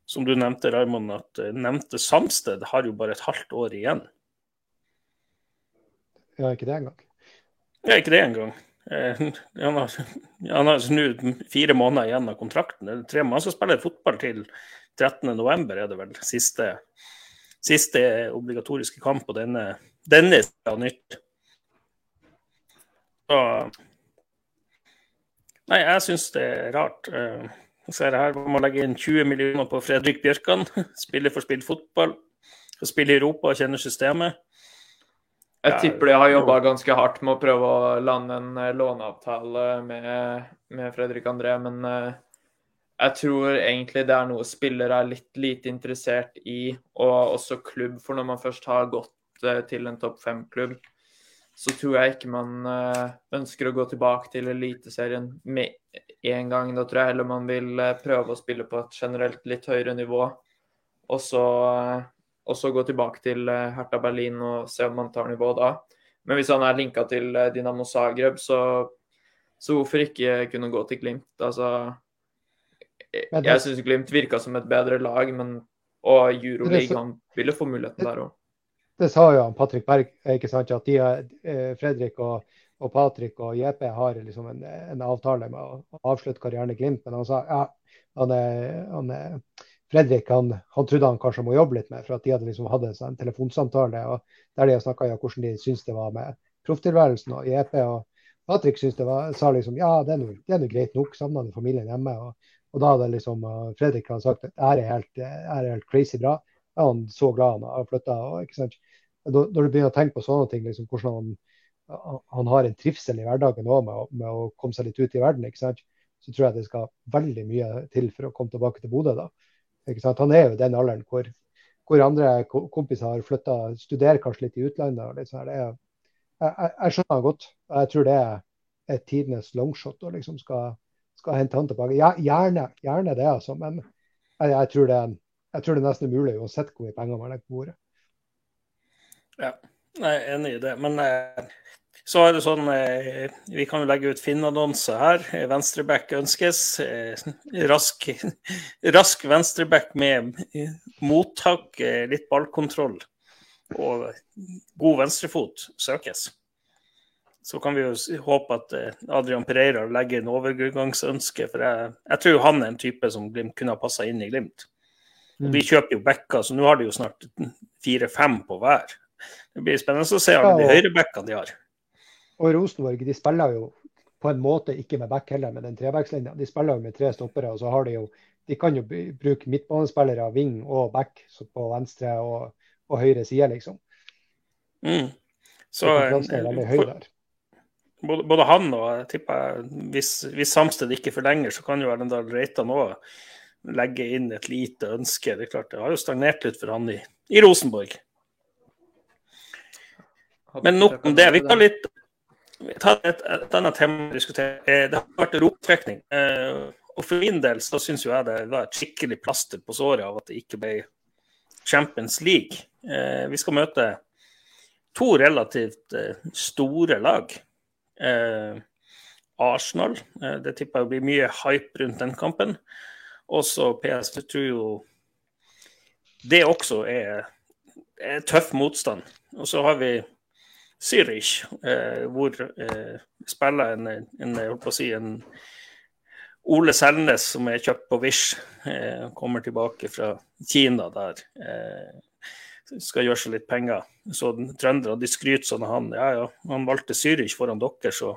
som du nevnte, Raymond, at nevnte Samsted har jo bare et halvt år igjen. Ja, ikke det engang. Ja, ikke det engang. Han har, han har nå fire måneder igjen av kontrakten. Tre måneder. Han skal spille fotball til 13.11, er det vel. Siste, siste obligatoriske kamp på denne, denne av nytt. Så Nei, jeg syns det er rart. Jeg eh, ser her man legger inn 20 millioner på Fredrik Bjørkan. Spiller for spilt fotball. Skal spille i Europa og kjenner systemet. Jeg tipper de har jobba ganske hardt med å prøve å lande en eh, låneavtale med, med Fredrik André, men uh, jeg tror egentlig det er noe spillere er litt lite interessert i, og også klubb. For når man først har gått eh, til en topp fem-klubb, så tror jeg ikke man eh, ønsker å gå tilbake til Eliteserien med en gang. Da tror jeg heller man vil eh, prøve å spille på et generelt litt høyere nivå. Og så, og så gå tilbake til Hertha Berlin og se om man tar nivå da. Men hvis han er linka til Dinamo Zagreb, så, så hvorfor ikke kunne gå til Glimt? Altså jeg, syns Glimt virka som et bedre lag, men og Euroligaen ville få muligheten der òg. Det sa jo Patrick Berg, ikke sant, at de, eh, Fredrik og, og Patrick og JP har liksom en, en, avtale med å avslutte karrieren i Glimt. Men han sa ja, han, han, Fredrik han, han, trodde han kanskje må jobbe litt med, for at de hadde liksom hatt en sånn telefonsamtale og der de snakka om hvordan de syntes det var med profftilværelsen. Og JP og Patrick syntes det var, sa liksom ja, det er nå greit nok, savna familien hjemme. og og da hadde liksom uh, Fredrik hadde sagt at det er helt, er helt crazy bra. Ja, han så glad han har flytta. Når du begynner å tenke på sånne ting, liksom, hvordan han, han, har en trivsel i hverdagen òg med, med, å komme seg litt ut i verden, så tror jeg det skal veldig mye til for å komme tilbake til Bodø. da. Han er jo den alderen hvor, hvor andre kompiser har flytta, studerer kanskje litt i utlandet. Litt sånn. er, jeg, jeg, jeg, skjønner han godt. Jeg tror det er tidenes longshot å liksom skal skal hente han tilbake. Ja, gjerne, gjerne det, altså. Men jeg, jeg, tror det, jeg, tror det, er nesten umulig uansett hvor mye penger man legger på bordet. Ja, jeg er enig i det. Men eh, så er det sånn eh, Vi kan jo legge ut Finn-annonse her. Venstreback ønskes. Eh, rask, rask venstreback med mottak, eh, litt ballkontroll og god venstrefot søkes så kan vi jo håpe at eh, Adrian Pereira legger en overgangsønske. For jeg, jeg tror han er en type som Glimt kunne ha passa inn i Glimt. Og vi mm. kjøper jo backer, så nå har de jo snart fire-fem på hver. Det blir spennende å se alle de høyrebackene de har. Og Rosenborg de spiller jo på en måte ikke med back heller, med den trebackslinja. De spiller jo med tre stoppere, og så har de jo De kan jo bruke midtbanespillere, wing og back på venstre og, og høyre side, liksom. Mm. Så, så er veldig høy der både, både, han og jeg tipper hvis, hvis Samsted ikke forlenger, så kan jo Erlendal Reitan òg legge inn et lite ønske. Det er klart, det har jo stagnert litt for han i, i Rosenborg. Men nok om det. Vi tar litt ta et, et annet tema å diskutere. Eh, det har vært roptrekning. Eh, og for min del så syns jeg det var et skikkelig plaster på såret av at det ikke ble Champions League. Eh, vi skal møte to relativt store lag. Eh, Arsenal. Eh, det tipper jeg blir mye hype rundt den kampen. Også PS. Jeg tror jo det også er er tøff motstand. Og så har vi Zürich, eh, hvor eh, spiller en, en, si, en Ole Selnes, som er kjøpt på Wish, eh, kommer tilbake fra Kina der. Eh, skal gjøre seg litt penger. Så trøndere de skryter sånn av han. Ja, ja, han valgte Zürich foran dere, så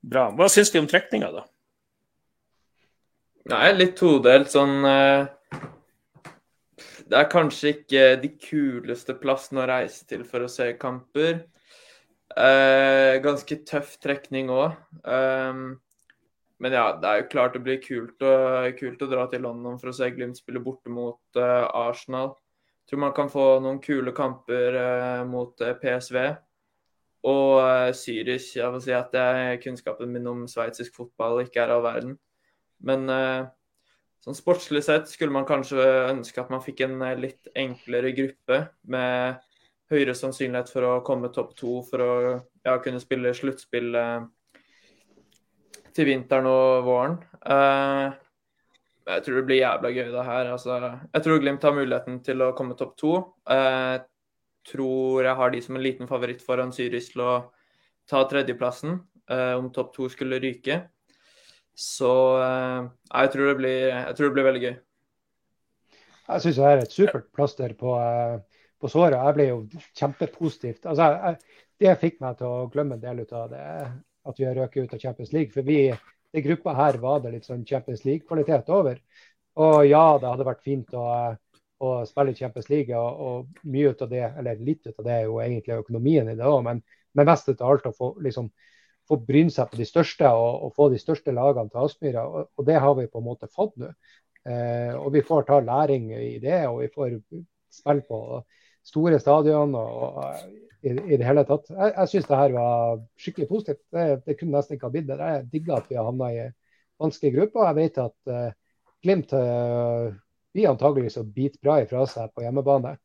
bra. Hva syns vi om trekninga, da? Nei, litt todelt. Sånn eh, Det er kanskje ikke de kuleste plassene å reise til for å se kamper. Eh, ganske tøff trekning òg. Um, men ja, det er jo klart det blir kult å, kult å dra til London for å se Glimt spille borte mot uh, Arsenal. Tror man kan få noen kule kamper uh, mot uh, PSV. Og uh, Zürich. Jeg vil si at det kunnskapen min om sveitsisk fotball ikke er all verden. Men sånn sportslig sett skulle man kanskje ønske at man fikk en litt enklere gruppe med høyere sannsynlighet for å komme topp to for å ja, kunne spille sluttspill til vinteren og våren. Jeg tror det blir jævla gøy, det her. Altså, jeg tror Glimt har muligheten til å komme topp to. Jeg uh, tror jeg har de som en liten favoritt foran Syris til å ta tredjeplassen uh, om topp to skulle ryke. Så jeg tror, blir, jeg, tror det blir, veldig gøy. Jeg syns det er et supert plaster på, på såret. Jeg ble jo kjempepositivt. Altså, jeg, det fikk meg til å glemme en del av det at vi har røket ut av Champions League. For vi, i gruppa her var det litt sånn Champions League-kvalitet over. Og ja, det hadde vært fint å, å spille Champions League, og, og, mye ut av det, eller litt ut av det er jo egentlig økonomien i det òg, men, men, mest av alt å få, liksom, få bryne seg på de største og, og, få de største lagene til Aspmyra. Og, og, det har vi på en måte fått nå. Eh, og vi får ta læring i det, og vi får spille på store stadion. og, og i, det hele tatt. Jeg, jeg syns det her var skikkelig positivt. Det, det kunne nesten ikke ha blitt det. Jeg digger at vi har havna i vanskelige grupper. Jeg vet at uh, Glimt uh, blir antageligvis å bite bra ifra seg på hjemmebane.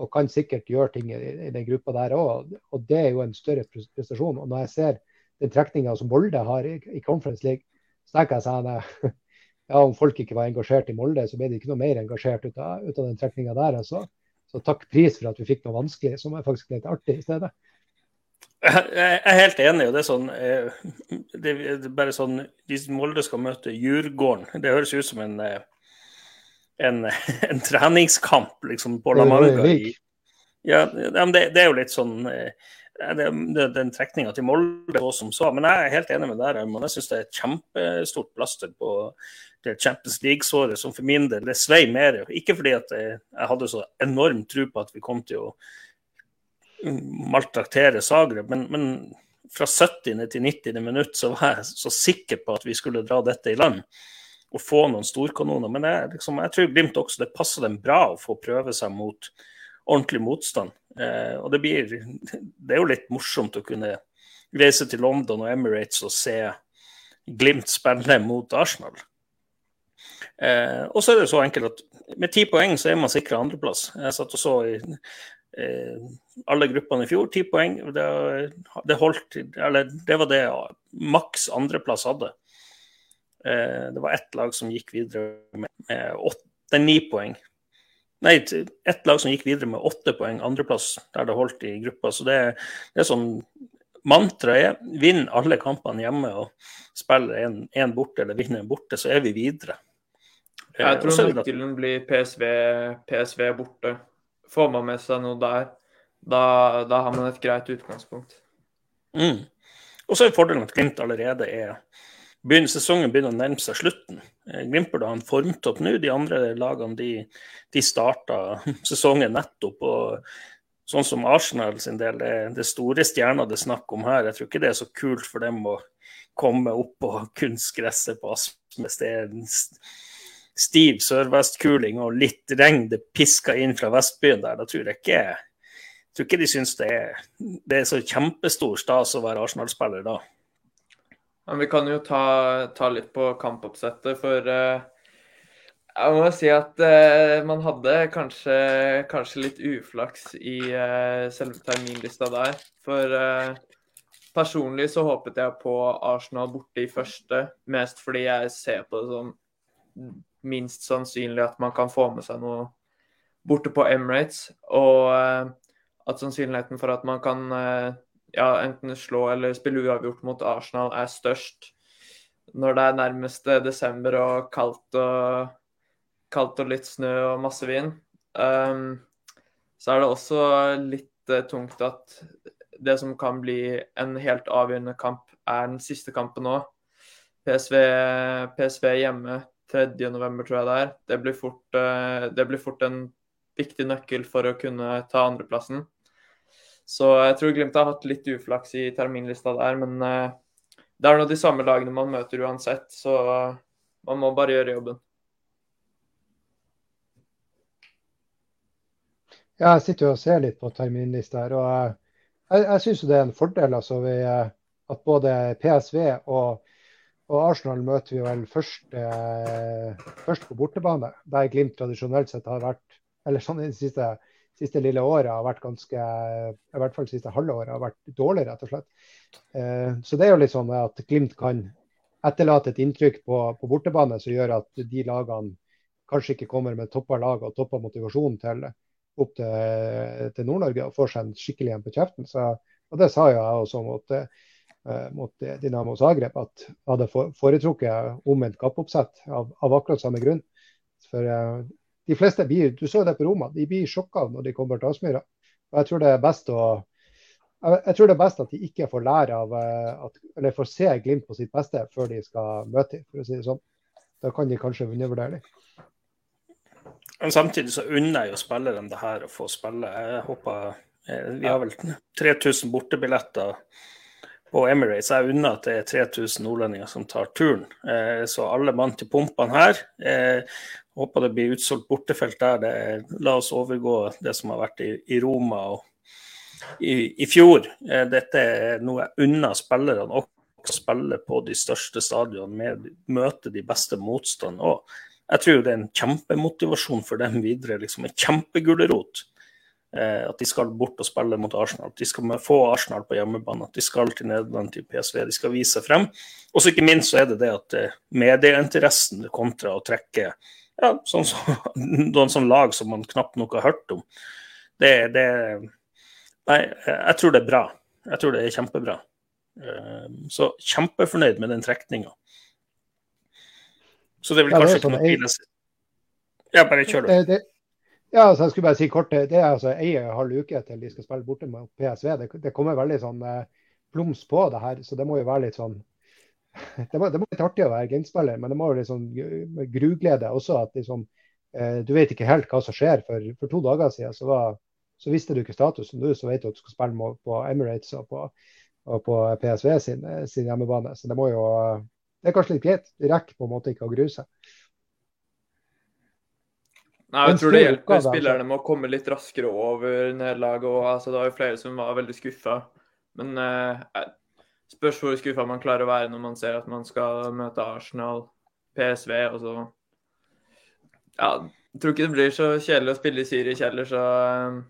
Og kan sikkert gjøre ting i, i den gruppa der òg. Og det er jo en større prestasjon. Og når jeg ser den trekninga som Molde har i, i Conference League, så tenker jeg sånn ja, om folk ikke var engasjert i Molde, så ble de ikke noe mer engasjert ut av, ut av den trekninga der. altså. Så takk pris for at vi fikk noe vanskelig som er faktisk litt artig i stedet. Jeg er helt enig. og Det er sånn eh, det er bare sånn Hvis Molde skal møte Djurgården, det høres ut som en, eh, en, en treningskamp liksom, på La Manga. Ja, det, det, er jo litt sånn eh, det, det, Den trekninga til Molde som så. Men jeg er helt enig med deg. Jeg syns det er et kjempestort plaster på det Champions League-såret som for min del det svei mer. Ikke fordi at jeg, jeg hadde så enorm tro på at vi kom til å maltraktere Zagreb, men, men, fra 70. til 90. minutt så var jeg så sikker på at vi skulle dra dette i land og få noen storkanoner. Men jeg, liksom, jeg tror Glimt også det passer dem bra å få prøve seg mot ordentlig motstand. Eh, og det blir Det er jo litt morsomt å kunne reise til London og Emirates og se Glimt spille mot Arsenal. Eh, og så er det så enkelt at med ti poeng så er man sikra andreplass. Jeg satt og så i eh, alle gruppene i fjor, ti poeng. Det, det, holdt, eller det var det maks andreplass hadde. Eh, det var ett lag som gikk videre med åtte, ni poeng. Nei, ett lag som gikk videre med åtte poeng, andreplass, der det holdt i gruppa. Så det, det er sånn Mantraet er vinn alle kampene hjemme og spiller én borte eller vinner en borte, så er vi videre. Jeg eh, tror nøkkelen blir PSV, PSV borte. Får man med seg noe der, da, da har man et greit utgangspunkt. Mm. Og så er fordelen at Glimt allerede er begynner, Sesongen begynner å nærme seg slutten. Eh, Glimt burde ha en formtopp nå. De andre lagene de, de starta sesongen nettopp. og Sånn som Arsenal sin del, det, det store stjerna det er snakk om her. Jeg tror ikke det er så kult for dem å komme opp på kunstgresset på Aspmes. Det er stiv sørvestkuling og litt regn det pisker inn fra Vestbyen der, da tror jeg ikke, jeg tror ikke de syns det er, det er så kjempestor stas å være Arsenal-spiller da. Men vi kan jo ta, ta litt på kampoppsettet, for uh, jeg må si at uh, man hadde kanskje, kanskje, litt uflaks i uh, selve terminlista der. For personlig så håpet jeg på Arsenal borte i første, mest fordi jeg ser på det som minst sannsynlig at man kan få med seg noe, borte på Emirates, og eh, at sannsynligheten for at man kan eh, ja, enten slå eller spille uavgjort mot Arsenal er størst når det er nærmeste desember og kaldt og, kaldt og litt snø og masse vind. Um, så er det også litt uh, tungt at det som kan bli en helt avgjørende kamp, er den siste kampen nå. PSV, PSV hjemme 3.11, tror jeg det er. Det blir, fort, uh, det blir fort en viktig nøkkel for å kunne ta andreplassen. Så jeg tror Glimt har hatt litt uflaks i terminlista der, men uh, det er nå de samme lagene man møter uansett, så man må bare gjøre jobben. Ja, jeg sitter jo og ser litt på terminlista her. og Jeg, jeg syns det er en fordel altså, vi, at både PSV og, og Arsenal møter vi vel først, eh, først på bortebane, der Glimt tradisjonelt sett har vært eller sånn i det siste, siste lille året har vært ganske I hvert fall siste halve året har vært dårlig, rett og slett. Eh, så det er jo litt sånn at Glimt kan etterlate et inntrykk på, på bortebane som gjør at de lagene kanskje ikke kommer med toppa lag og toppa motivasjon til opp til, til Nord-Norge og får seg en skikkelig en på kjeften. Så, og Det sa jo jeg også mot, uh, mot Dinamo Zagreb, at jeg hadde foretrukket omvendt kappoppsett av, av, akkurat samme grunn. For uh, de fleste blir, Du så det på Roma, de blir sjokka når de kommer til Aspmyra. Jeg tror det er best å jeg tror det er best at de ikke får lære av, eh, at, eller får se Glimt på sitt beste før de skal møte dem, for å si det sånn. Da kan de kanskje undervurdere dem. Men samtidig så unner jeg jo spillerne det her å få spille. Jeg håper eh, Vi har vel 3000 bortebilletter på Emirates. Jeg unner at det er 3000 nordlendinger som tar turen. Eh, så alle mann til pumpene her. Eh, håper det blir utsolgt bortefelt der. Det, la oss overgå det som har vært i, i Roma og i, i, fjor. Dette er noe jeg unner spillerne. å spille på de største stadionene, møte de beste motstand. Og jeg tror det er en kjempemotivasjon for dem videre. liksom En kjempegulrot. Eh, at de skal bort og spille mot Arsenal. At de skal få Arsenal på hjemmebane. At de skal til Nederland, til PSV. De skal vise seg frem. Og så ikke minst så er det det at eh, medieinteressen kontra å trekke ja, sånn som, noen sånn lag som man knapt nok har hørt om. Det, det Nei, jeg tror det er bra. Jeg tror det er kjempebra. Eh, så kjempefornøyd med den trekninga. Så det er vel kanskje ikke sånn, noe pile Ja, bare kjør, du. Det, ja, altså, jeg skulle bare si kort, det er altså ei halv uke til de skal spille borte med PSV. Det, det kommer veldig sånn eh, plums på det her, så det må jo være litt sånn Det må, det må litt artig å være Glimt-spiller, men det må jo litt sånn gruglede også. at liksom, eh, Du vet ikke helt hva som skjer. For, for to dager siden så, var, så, visste du ikke statusen. Nå så vet du at du skal spille på Emirates og på, og på PSV sin, sin hjemmebane. Så det må jo det er kanskje litt greit. Du rekker på en måte ikke å grue seg. Nei, jeg tror det hjelper altså. spillerne med å komme litt raskere over nederlaget. Altså, det var jo flere som var veldig skuffa. Men eh, spørs hvor skuffa man klarer å være når man ser at man skal møte Arsenal, PSV og så Ja, jeg tror ikke det blir så kjedelig å spille i Zürich heller, så eh,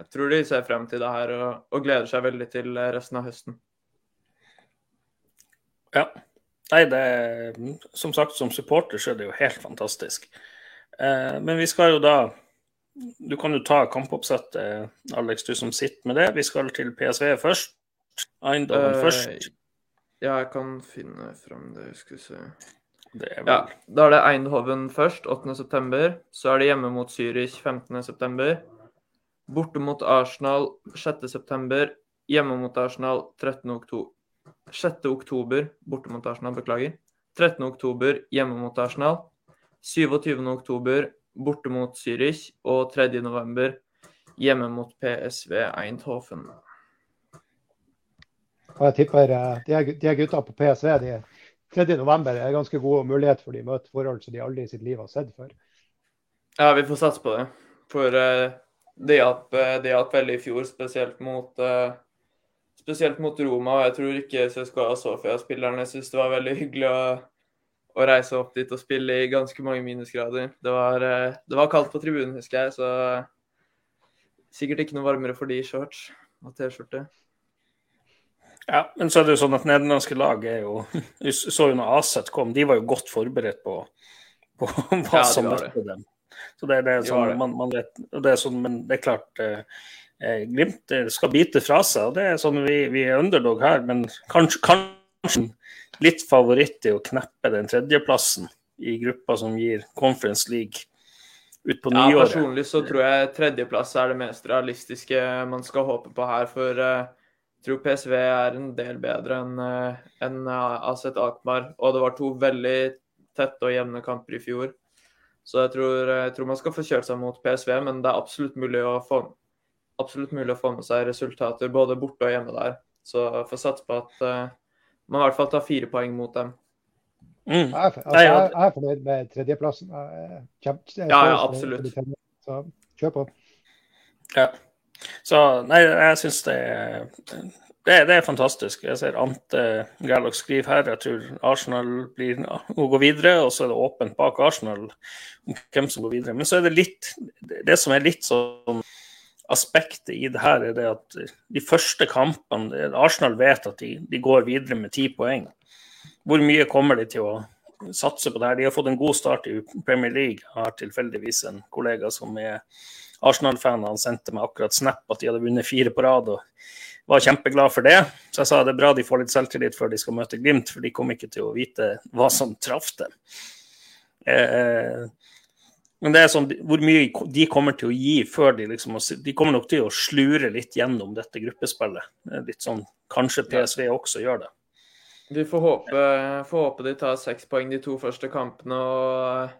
jeg tror de ser frem til det her og, og gleder seg veldig til resten av høsten. Ja. Nei, det Som sagt, som supporter så er det jo helt fantastisk. Eh, men vi skal jo da Du kan jo ta kampoppsettet, Alex, du som sitter med det. Vi skal til PSV først. Eindhoven uh, først. Ja, jeg kan finne fram det. Skal vi se. Vel... Ja, da er det Eindhoven først, 8.9. Så er det hjemme mot Zürich 15.9. Borte mot Arsenal 6.9. Hjemme mot Arsenal 13.10. 6. oktober borte mot Arsenal, beklager. 13. oktober hjemme mot Arsenal. 27. oktober borte mot Zürich. Og 3. november hjemme mot PSV Eindhoven. Og jeg tipper eh, de, de gutta på PSV de 3. november er ganske gode mulighet for de møter forhold som de aldri i sitt liv har sett før. Ja, vi får satse på det. For uh, det hjalp de veldig i fjor, spesielt mot uh, spesielt mot Roma. Jeg tror ikke CSKA Sofia-spillerne syntes det var veldig hyggelig å, å, reise opp dit og spille i ganske mange minusgrader. Det var, eh, det var kaldt på tribunen, husker jeg, så sikkert ikke noe varmere for de i shorts og T-skjorte. Ja, men så er det jo sånn at nederlandske lag er jo Vi så jo når Aset kom, de var jo godt forberedt på, på hva ja, som møtte dem. Så det, det er sånn, man, man vet, det er sånn, Men det er klart eh, Glimt skal bite fra seg. og det er sånn Vi, vi er underdog her, men kanskje, kanskje litt favoritt i å kneppe den tredjeplassen i gruppa som gir Conference League ut på nyåret. Ja, personlig så tror jeg tredjeplass er det mest realistiske man skal håpe på her. For jeg tror PSV er en del bedre enn uh, en, uh, Aset Akmar. Og det var to veldig tette og jevne kamper i fjor. Så jeg tror, jeg tror, man skal få kjørt seg mot PSV, men det er absolutt mulig å få, absolutt mulig å få med seg resultater både borte og hjemme der. Så jeg får satse på at uh, man i hvert fall tar fire poeng mot dem. Mm. Jeg, er, altså, jeg, jeg, er fornøyd med tredjeplassen. ja, ja, absolutt. Så kjør på. Ja. Så nei, jeg syns det, det, det, er fantastisk. Jeg ser Ante Gerlach skriver her. Jeg tror Arsenal blir å gå videre, og så er det åpent bak Arsenal om hvem som går videre. Men så er det litt Det som er litt sånn aspektet i det her, er det at de første kampene Arsenal vet at de, de går videre med ti poeng hvor mye kommer de til å satse på det her? De har fått en god start i Premier League. Jeg har tilfeldigvis en kollega som er Arsenal-fan. Han sendte meg akkurat snap at de hadde vunnet fire på rad. og var kjempeglad for det. Så jeg sa det er bra de får litt selvtillit før de skal møte Glimt, for de kommer ikke til å vite hva som traff dem. Eh, men det er sånn, hvor mye de kommer til å gi før de liksom De kommer nok til å slure litt gjennom dette gruppespillet. Litt sånn, Kanskje PSV også gjør det. Vi får håpe, får håpe, de tar seks poeng de to første kampene og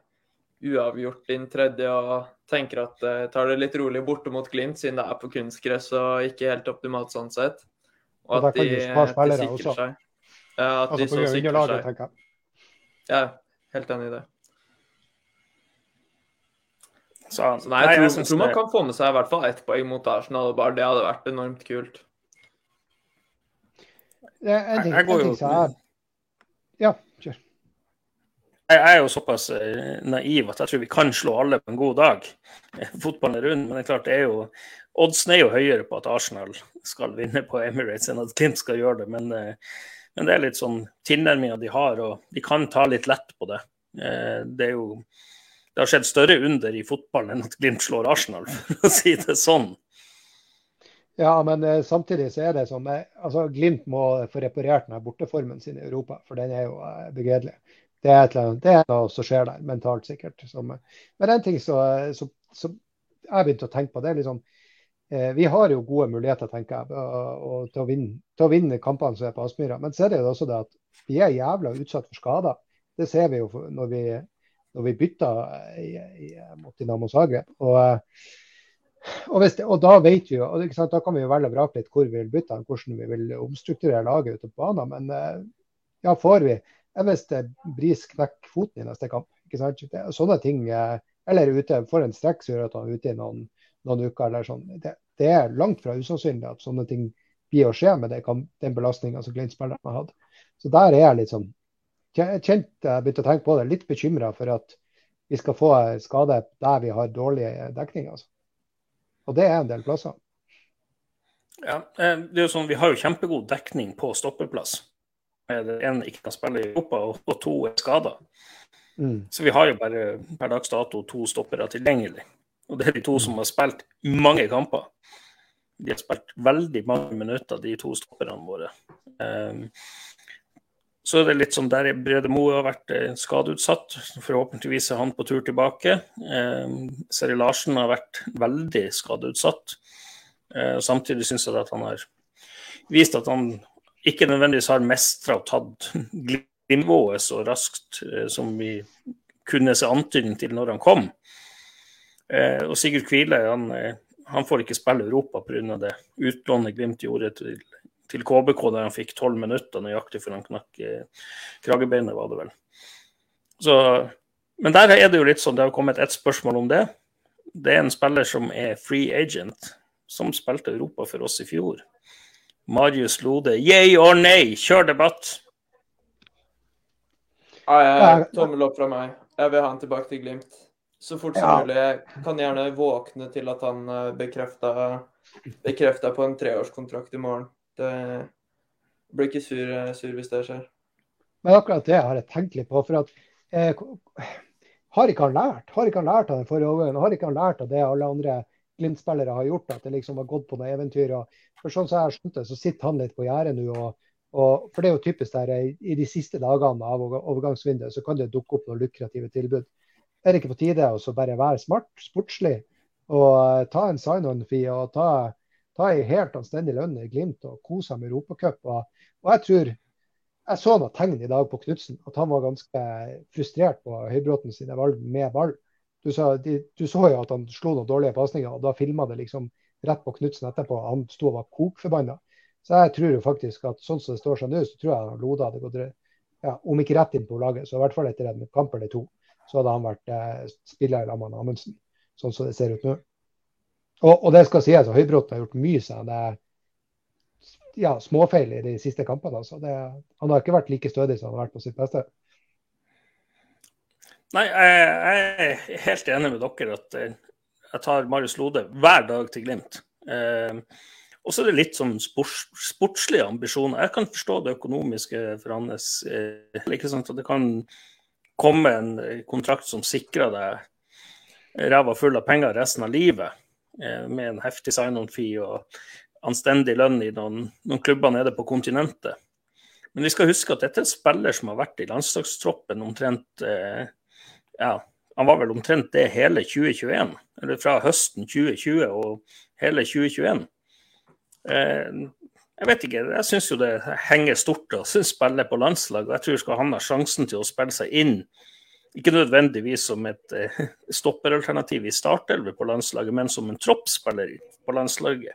uavgjort din tredje. Og tenker at de uh, tar det litt rolig borte mot Glimt, siden det er på kunstgress og ikke helt optimalt sånn sett. Og, og at de, de sikrer også. seg. Ja, at altså, de så sikrer seg. Ja, helt enig i det. Så, nei, jeg, tror, jeg tror man kan få med seg i hvert fall ett poeng mot Arsenal. Bare det hadde vært enormt kult. En ting, jeg, går jo. Ja, kjør. Jeg er jo såpass eh, naiv at jeg tror vi kan slå alle på en god dag. Fotballen er rund, men det er klart det er jo Oddsen er jo høyere på at Arsenal skal vinne på Emirates enn at Glimt skal gjøre det. Men, eh, men det er litt sånn tilnærminga de har, og de kan ta litt lett på det. Eh, det er jo det har skjedd større under i fotballen enn at Glimt slår Arsenal, for å si det sånn. Ja, men eh, samtidig så er det som eh, altså Glimt må få reparert den borteformen sin i Europa, for den er jo eh, begredelig. Det er, et, det er noe som skjer der, mentalt sikkert. Som, men en ting som jeg begynte å tenke på, det er liksom Vi har jo gode muligheter, tenker jeg, og, til, å vinne, til å vinne kampene som er på Aspmyra. Men så er det jo også det at vi er jævla utsatt for skader. Det ser vi jo når vi, når vi bytter i, i, mot Dinamo Zagreb. Og, og, det, og, da vet vi jo, og da kan vi jo velge og vrake litt hvor vi vil bytte, hvordan vi vil omstrukturere laget ute på banen. Men eh, ja, får vi Hvis Bris knekker foten i neste kamp, ikke sant? Sånne ting, eh, eller ute, får en strekk som gjør at han er ute i noen, noen uker, eller sånn. Det, det, er langt fra usannsynlig at sånne ting blir å skje med det, den belastninga som Glimt-spillerne har hatt. Så der er jeg litt sånn kjent, jeg begynte å tenke på det, litt bekymra for at vi skal få skade der vi har dårlig dekning. altså. Og det er en del plasser. Ja, eh, det er jo sånn, Vi har jo kjempegod dekning på stoppeplass. En ikke kan spille i Europa, og to er skada. Mm. Så vi har jo bare per dags dato to stoppere tilgjengelig. Og det er de to som har spilt mange kamper. De har spilt veldig mange minutter, de to stopperne våre. Um, så er det litt som der Brede Moe har vært eh, skadeutsatt. Forhåpentligvis er han på tur tilbake. Eh, Seri Larsen har vært veldig skadeutsatt. Eh, samtidig syns jeg at han har vist at han ikke nødvendigvis har mestra og tatt nivået så raskt eh, som vi kunne se antydning til når han kom. Eh, og Sigurd Kvile han, eh, han får ikke spille Europa pga. det utlånet Glimt gjorde til til KBK der han fikk tolv minutter nøyaktig før han knakk eh, kragebeinet, var det vel. Så, men der er det jo litt sånn, det har kommet ett spørsmål om det. Det er en spiller som er free agent, som spilte Europa for oss i fjor. Marius Lode. Yay or nay? Kjør debatt! Ah, jeg, tommel opp fra meg. Jeg vil ha han tilbake til Glimt. Så fort som ja. mulig. Jeg kan gjerne våkne til at han eh, bekrefta, bekrefta på en treårskontrakt i morgen. Det blir ikke sur, sur, hvis det skjer. Men akkurat det har jeg tenkt litt på. for at eh, har ikke han lært? Har ikke han lært av den forrige overgangen? Har ikke han lært av det alle andre Glimt-spillere har gjort? At det liksom har gått på noe eventyr? Og, for sånn som jeg har skjønt det, så sitter han litt på gjerdet nå. Og, og, for det er jo typisk der i de siste dagene av overgangsvinduet så kan det dukke opp noen lukrative tilbud. Er det ikke på tide å bare være smart, sportslig og ta en sign-on-fee og ta, ta ei helt anstendig lønn i Glimt og kose med Europacup? Og, og jeg tror jeg så noen tegn i dag på Knutsen, at han var ganske frustrert på Høybråten sine valg med ball. Du, sa, de, du så jo at han slo noen dårlige pasninger, og da filma det liksom rett på Knutsen etterpå. Han sto og var kokforbanna. Så jeg tror jo faktisk at sånn som det står seg nå, så tror jeg Loda hadde gått ja, om ikke rett inn på laget, så i hvert fall etter en kamp eller to, så hadde han vært eh, spiller sammen med Amundsen, sånn som det ser ut nå. Og, og det skal sies, at Høybråten har gjort mye seg, det ja, småfeil i de siste kampene. Altså. Det, han har ikke vært like stødig som han har vært på sitt beste. Nei, jeg er helt enig med dere at eh, jeg tar Marius Lode hver dag til Glimt. Eh, og så er det litt sånn sports, sportslige ambisjoner. Jeg kan forstå det økonomiske for hans eh, ikke sant, at Det kan komme en kontrakt som sikrer deg ræva full av penger resten av livet, med en heftig sign-on-fee og anstendig lønn i noen, noen, klubber nede på kontinentet. Men vi skal huske at dette er en spiller som har vært i landslagstroppen omtrent eh, ja, Han var vel omtrent det hele 2021, eller fra høsten 2020 og hele 2021. Eh, jeg vet ikke, jeg syns jo det henger stort å spille på landslag. og Jeg tror skal han ha sjansen til å spille seg inn, ikke nødvendigvis som et eh, stopperalternativ i startelver på landslaget, men som en troppsspiller på landslaget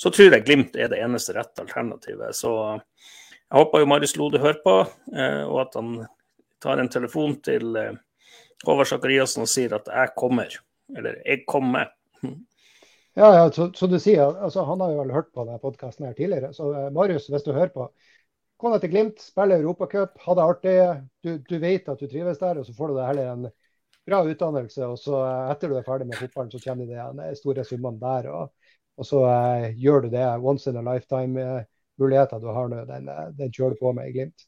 så tror jeg Glimt er det eneste rette alternativet. Så jeg håper jo Marius Lode hører på, eh, og at han tar en telefon til eh, Håvard Sakariassen og sier at 'jeg kommer', eller 'jeg kommer'. Ja, ja så, så, du sier, altså, Han har jo vel hørt på denne podkasten tidligere. Så Marius, hvis du hører på, deg til Glimt, spille Europacup, ha det artig. Du, du, vet at du trives der, og så får du deg heller en bra utdannelse. Og så uh, etter du er ferdig med fotballen, så kommer de store summene der. og og så uh, gjør du det once in a lifetime-muligheten uh, du har nå, den, uh, den, kjører du på med i Glimt.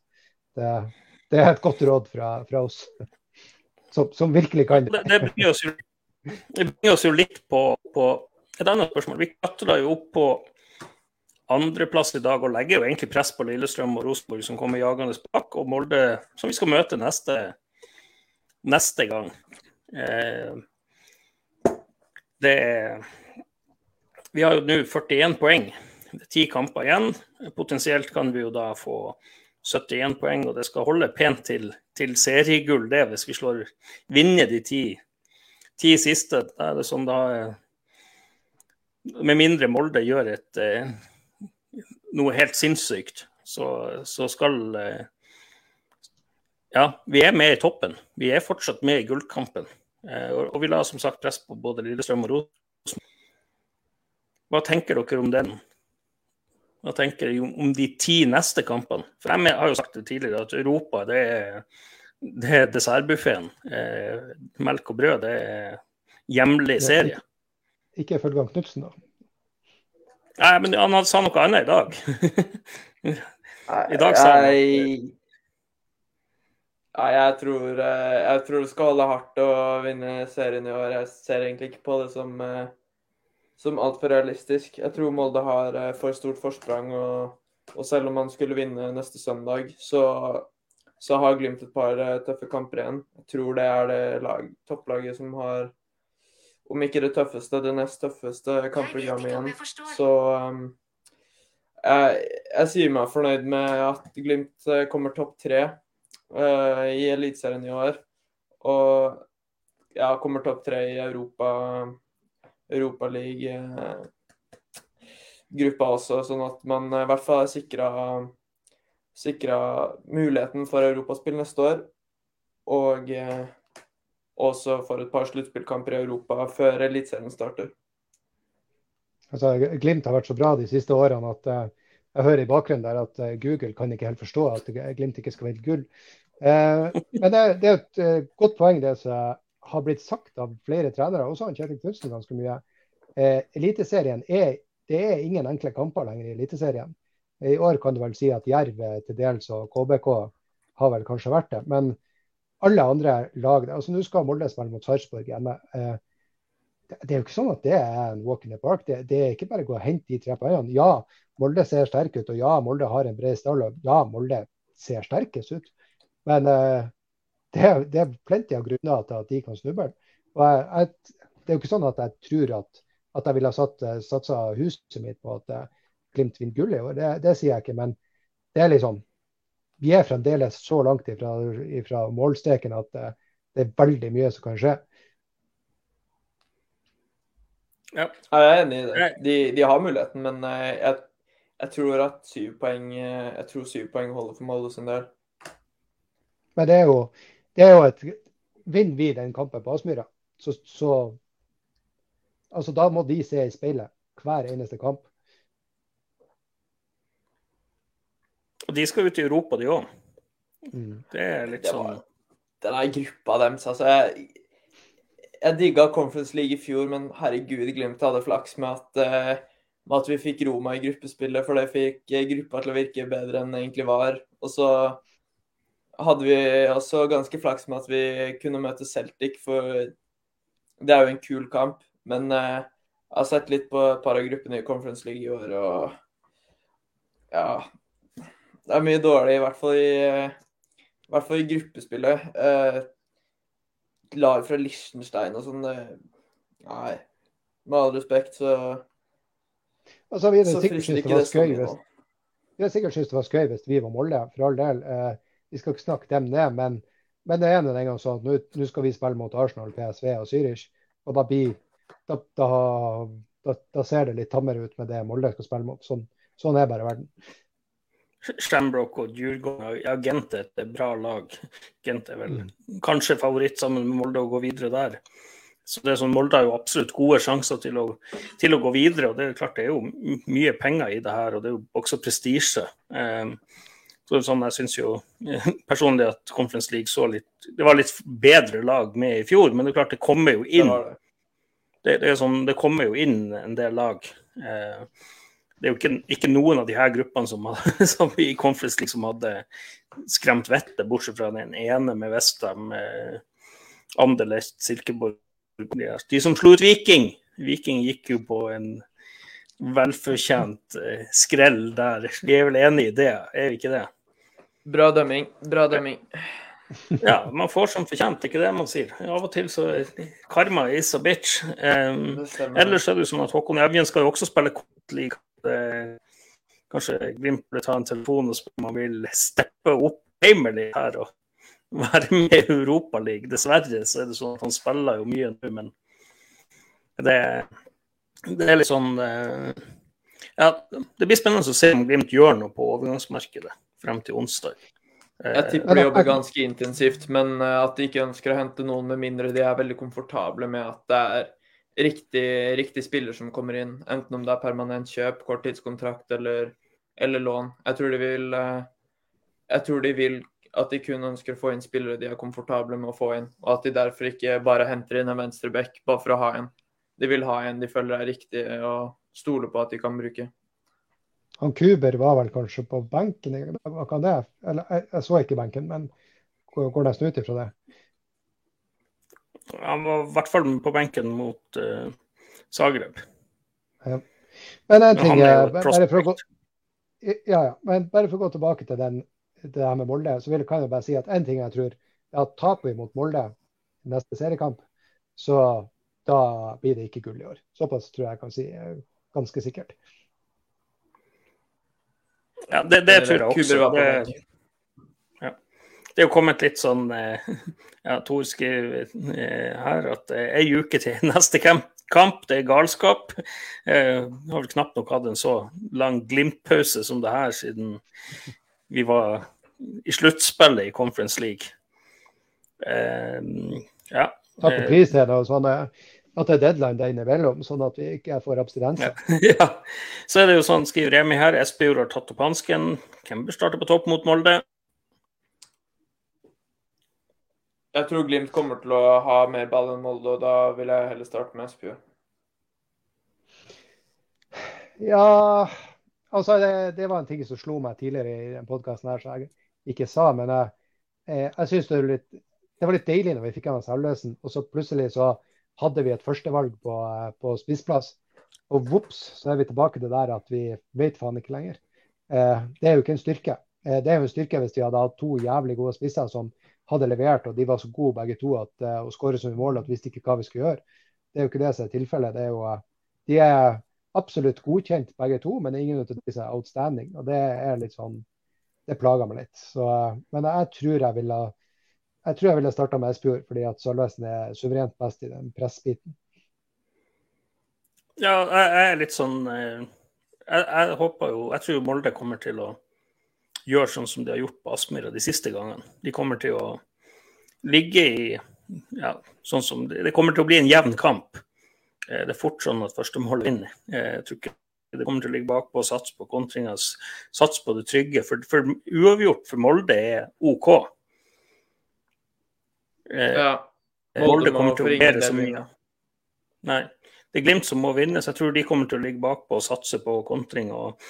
Det, det, er et godt råd fra, fra oss som, som, virkelig kan det. Det, oss jo, oss jo litt på, på, et annet spørsmål. Vi klatrer jo opp på andreplass i dag og legger jo egentlig press på Lillestrøm og Rosenborg, som kommer jagende bak, og Molde, som vi skal møte neste, neste gang. Eh, det er vi har jo nå 41 poeng. Det er ti kamper igjen. Potensielt kan vi jo da få 71 poeng, og det skal holde pent til, til seriegull, det, hvis vi slår vinner de ti, ti siste. Da er det sånn da Med mindre Molde gjør et eh, noe helt sinnssykt, så, så skal eh, Ja, vi er med i toppen. Vi er fortsatt med i gullkampen. Eh, og, og vi la som sagt press på både Lillestrøm og Rosenborg hva tenker dere om den? Hva tenker dere om de ti neste kampene? For Jeg har jo sagt det tidligere at Europa det er, det er dessertbuffeen. Eh, melk og brød det er hjemlig serie. Ikke ifølge Knutsen, da? Nei, men han sa noe annet i dag. I dag sa han ja, jeg tror, eh, jeg tror det skal holde hardt å vinne serien i år. Jeg ser egentlig ikke på det som uh, som altfor realistisk. Jeg tror Molde har eh, for stort forsprang. Og, og, selv om man skulle vinne neste søndag, så, så har Glimt et par eh, tøffe kamper igjen. Jeg tror det er det lag, topplaget som har, om ikke det tøffeste, det nest tøffeste kampprogrammet igjen. Så um, jeg, jeg, sier meg fornøyd med at Glimt eh, kommer topp tre uh, i Eliteserien i år. Og ja, kommer topp tre i Europa Europaliga-gruppa også, sånn at man i hvert fall er sikra, sikra muligheten for europaspill neste år. Og eh, også får et par sluttspillkamper i Europa før Eliteserien starter. Altså, Glimt har vært så bra de siste årene at uh, jeg hører i bakgrunnen der at uh, Google kan ikke helt forstå at Glimt ikke skal vinne gull. Uh, men det, det, er et godt poeng det som har blitt sagt av flere trenere, også han Kjetil Knutsen ganske mye. Eliteserien er, det er ingen enkle kamper lenger i Eliteserien. I år kan du vel si at Jerv til dels og KBK har vel kanskje vært det. Men alle andre lag altså Nå skal Molde spille mot Sarpsborg hjemme. Eh, det, er jo ikke sånn at det er en walk in the park. Det, det er ikke bare å gå og hente de tre poengene. Ja, Molde ser sterk ut, og ja, Molde har en bred stall, og ja, Molde ser sterkest ut. Men eh, det, er, det, er plenty av grunner til at de kan snuble. Og jeg, jeg, det er jo ikke sånn at jeg tror at, at jeg ville ha satt, satsa huset mitt på at Glimt vinner gull i år. Det, det, sier jeg ikke, men det er liksom vi er fremdeles så langt ifra, ifra målstreken at det, det, er veldig mye som kan skje. Ja. Jeg er enig i det. De, de har muligheten, men eh, jeg, jeg, tror at syv poeng eh, jeg tror syv poeng holder for Molde sin del. Men det er jo, det er jo et Vinner vi den kampen på Aspmyra, så, så altså, da må de se i speilet hver eneste kamp. Og de skal ut i Europa, de òg. Mm. Det er litt det sånn Den gruppa deres, altså jeg, jeg digga Conference League i fjor, men herregud, Glimt hadde flaks med at, uh, med at vi fikk Roma i gruppespillet, for det fikk gruppa til å virke bedre enn det egentlig var. Og så hadde vi også ganske flaks med at vi kunne møte Celtic, for det er jo en kul kamp. Men uh, jeg har sett litt på et par av gruppene i Conference League i år, og ja det er mye dårlig, i hvert fall i, i, hvert fall i gruppespillet. Eh, lag fra Liechtenstein og sånn Nei, med all respekt, så altså, vi så frister ikke det skøy, mye Vi hadde sikkert syntes det var skøy hvis vi var Molde, for all del. Eh, vi skal ikke snakke dem ned, men, men det er en gang sånn at nå skal vi spille mot Arsenal, PSV og Zürich. Og da, blir, da, da, da, da, ser det litt tammere ut med det Molde skal spille mot. Sånn, sånn er bare verden. Shamrock og Djurgården. Ja, Gent er et bra lag. Gent er vel mm. kanskje favoritt sammen med Molde å gå videre der. Så det er sånn, Molde har jo absolutt gode sjanser til å, til å, gå videre. og Det er klart det er jo mye penger i det her, og det er jo også prestisje. Um, sånn, Jeg syns jo personlig at Conference League så litt Det var litt bedre lag med i fjor, men det er klart det kommer jo inn. Det, det, sånn, det kommer jo inn en del lag. Uh, det er jo ikke, ikke, noen av de her gruppene som, som i Conference liksom hadde skremt vettet, bortsett fra den ene med Vestham, eh, Anderlecht, Silkeborg De som slo ut Viking. Viking gikk jo på en velfortjent eh, skrell der. Vi er vel enig i det, er vi ikke det? Bra dømming. Bra dømming. Ja, man får som fortjent, ikke det man sier. Av og til så Karma is a bitch. Um, ellers er det jo sånn at Håkon Evjen skal jo også spille League kanskje Glimt burde ta en telefon og spørre om han vil steppe opp heimelig her og være med i Europaligaen. Dessverre så er det sånn at han spiller jo mye nå, men det, det er litt sånn eh, Ja, det blir spennende å se om Glimt gjør noe på overgangsmarkedet frem til onsdag. Jeg tipper de jobber ganske intensivt, men eh, at de ikke ønsker å hente noen med mindre de er veldig komfortable med at det er riktig, riktig, spiller som kommer inn, enten om det er permanent kjøp, korttidskontrakt eller, eller lån. Jeg tror, vil, eh, jeg tror, de vil, at de kun ønsker å få inn spillere de er komfortable med å få inn, og at de derfor ikke bare henter inn en venstre back bare for å ha en. De vil ha en de føler er riktig og stoler på at de kan bruke. Han Kuber var vel kanskje på benken? Jeg, jeg så ikke benken, men går nesten ut ifra det. Han var i hvert fall på benken mot uh, Zagreb. Ja. Men en ting men bare, for å gå, ja, ja, men bare for å gå tilbake til den, det her med Molde, så vil kan jeg bare si at en ting jeg tror er at taper vi mot Molde i neste seriekamp, så da blir det ikke gull i år. Såpass tror jeg jeg kan si ganske sikkert. Ja, det, det tror jeg også. Det, er jo kommet litt sånn eh, ja, Tor skriver eh, her at eh, ei uke til neste kamp, det er galskap. Jeg har vel knapt nok hatt en så lang Glimt-pause som det her siden vi var i sluttspillet i Conference League. ja. Takk for prisen og sånn. At det er deadline der innimellom, sånn at vi ikke får abstinenser. Ja. ja. Så er det jo sånn, skriver Remi her, Espejord har tatt opp hansken. Hvem bør starte på topp mot Molde? Jeg tror Glimt kommer til å ha mer ball enn Molde, og da vil jeg heller starte med Espejord. Ja, altså det, det, var en ting som slo meg tidligere i den podkasten her, som jeg ikke sa. Men jeg, jeg, jeg syns det det var litt deilig når vi fikk han Salvesen, og så plutselig så hadde vi et førstevalg på, på spissplass. Og vops, så er vi tilbake til der at vi vet faen ikke lenger. Eh, det er jo ikke en styrke. Eh, det er jo en styrke hvis vi hadde hatt to jævlig gode spisser som hadde levert, og de var så gode begge to at, eh, og skåret som i mål at vi visste ikke hva vi skulle gjøre. Det er jo ikke det som er tilfellet. Det er jo, eh, de er absolutt godkjent begge to, men ingen av disse er outstanding. og Det er litt sånn, det plager meg litt. Så, eh, men jeg tror jeg ville jeg tror jeg ville starta med Espejord, fordi at Sølvesen er suverent best i den pressbiten. Ja, jeg er litt sånn jeg, jeg, håper jo Jeg tror Molde kommer til å gjøre sånn som de har gjort på Aspmyra de siste gangene. De kommer til å ligge i ja, sånn som det, det kommer til å bli en jevn kamp. Eh, det er fort sånn at første mål vinner. Eh, jeg tror ikke det kommer til å ligge bakpå og satse på kontringa, satse på det trygge. For, for uavgjort for Molde er OK. Eh, ja. Molde, Molde kommer til å gjøre så mye. Nei. Det er Glimt som må vinne, så jeg tror de kommer til å ligge bakpå og satse på kontring. og eh,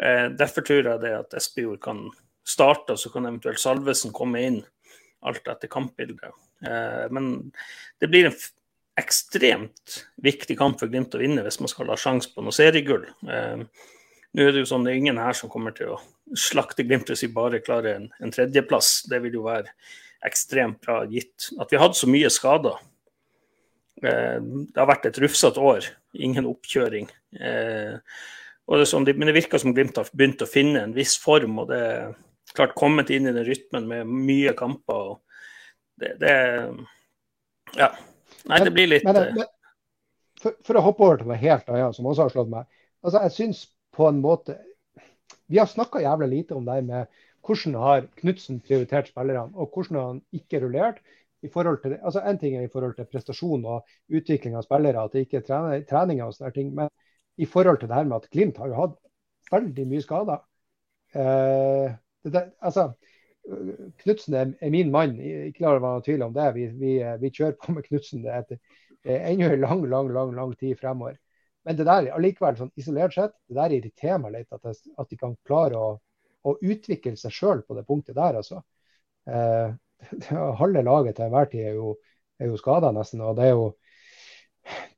Derfor tror jeg det at Espejord kan starte, og så kan eventuelt Salvesen komme inn alt etter kampbildet. Eh, men det blir en ekstremt viktig kamp for Glimt å vinne hvis man skal ha sjanse på noe seriegull. Eh, nå er det jo sånn det er ingen her som kommer til å slakte Glimt hvis vi bare klarer en, en tredjeplass. Det vil jo være ekstremt bra gitt. At vi hadde så mye skader Eh, det har vært et rufsete år, ingen oppkjøring. Eh, det sånn, men det virker som Glimt har begynt å finne en viss form. og det er klart kommet inn i den rytmen med mye kamper. og det, det Ja. Nei, det blir litt men, men, men, for, for, å hoppe over til noe helt annet, som også har slått meg. altså Jeg syns på en måte Vi har snakka jævlig lite om det med hvordan har Knutsen prioritert spillerne, og hvordan har han ikke rullert i forhold til, altså En ting er i forhold til prestasjon og utvikling av spillere, at det ikke er treninger og sånne ting. Men i forhold til det her med at Glimt har jo hatt veldig mye skader. Eh, det, altså, Knutsen er, er, min mann, ikke la det være noen tvil om det. Vi, vi, vi kjører på med Knutsen ennå en lang, lang, lang, lang tid fremover. Men det der, allikevel, sånn isolert sett, det der irriterer meg litt. At, jeg, at de kan klare å, å utvikle seg sjøl på det punktet der. altså. Eh, halve laget til enhver tid er jo, er jo skada nesten. og det er jo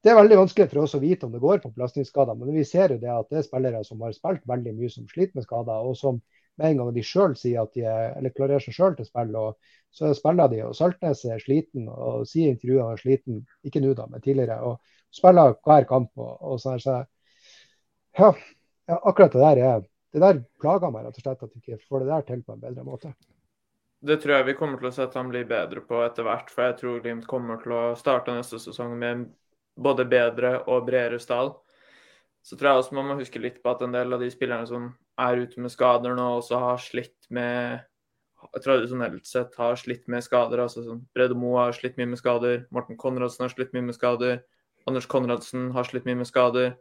det er veldig vanskelig for oss å vite om det går på belastningsskader, men vi ser jo det at det er spillere som har spilt veldig mye som sliter med skader, og som med en gang de sjøl sier at de er, eller klarerer seg sjøl til spill, og så spiller de. og Saltnes er sliten og sier i intervjuet han er sliten, ikke nå da, men tidligere. og Spiller hver kamp. og, og sånn, så ja, akkurat det der er, det der plager meg rett og slett at vi ikke får det der til på en bedre måte. Det tror jeg vi kommer til å se at han blir bedre på etter hvert. For jeg tror Glimt kommer til å starte neste sesong med en både bedre og bredere stall. Så tror jeg også man må huske litt på at en del av de spillerne som er ute med skader nå, også har slitt med tradisjonelt sett har slitt med skader. altså sånn, Brede Moe har slitt mye med skader. Morten Konradsen har slitt mye med skader. Anders Konradsen har slitt mye med skader.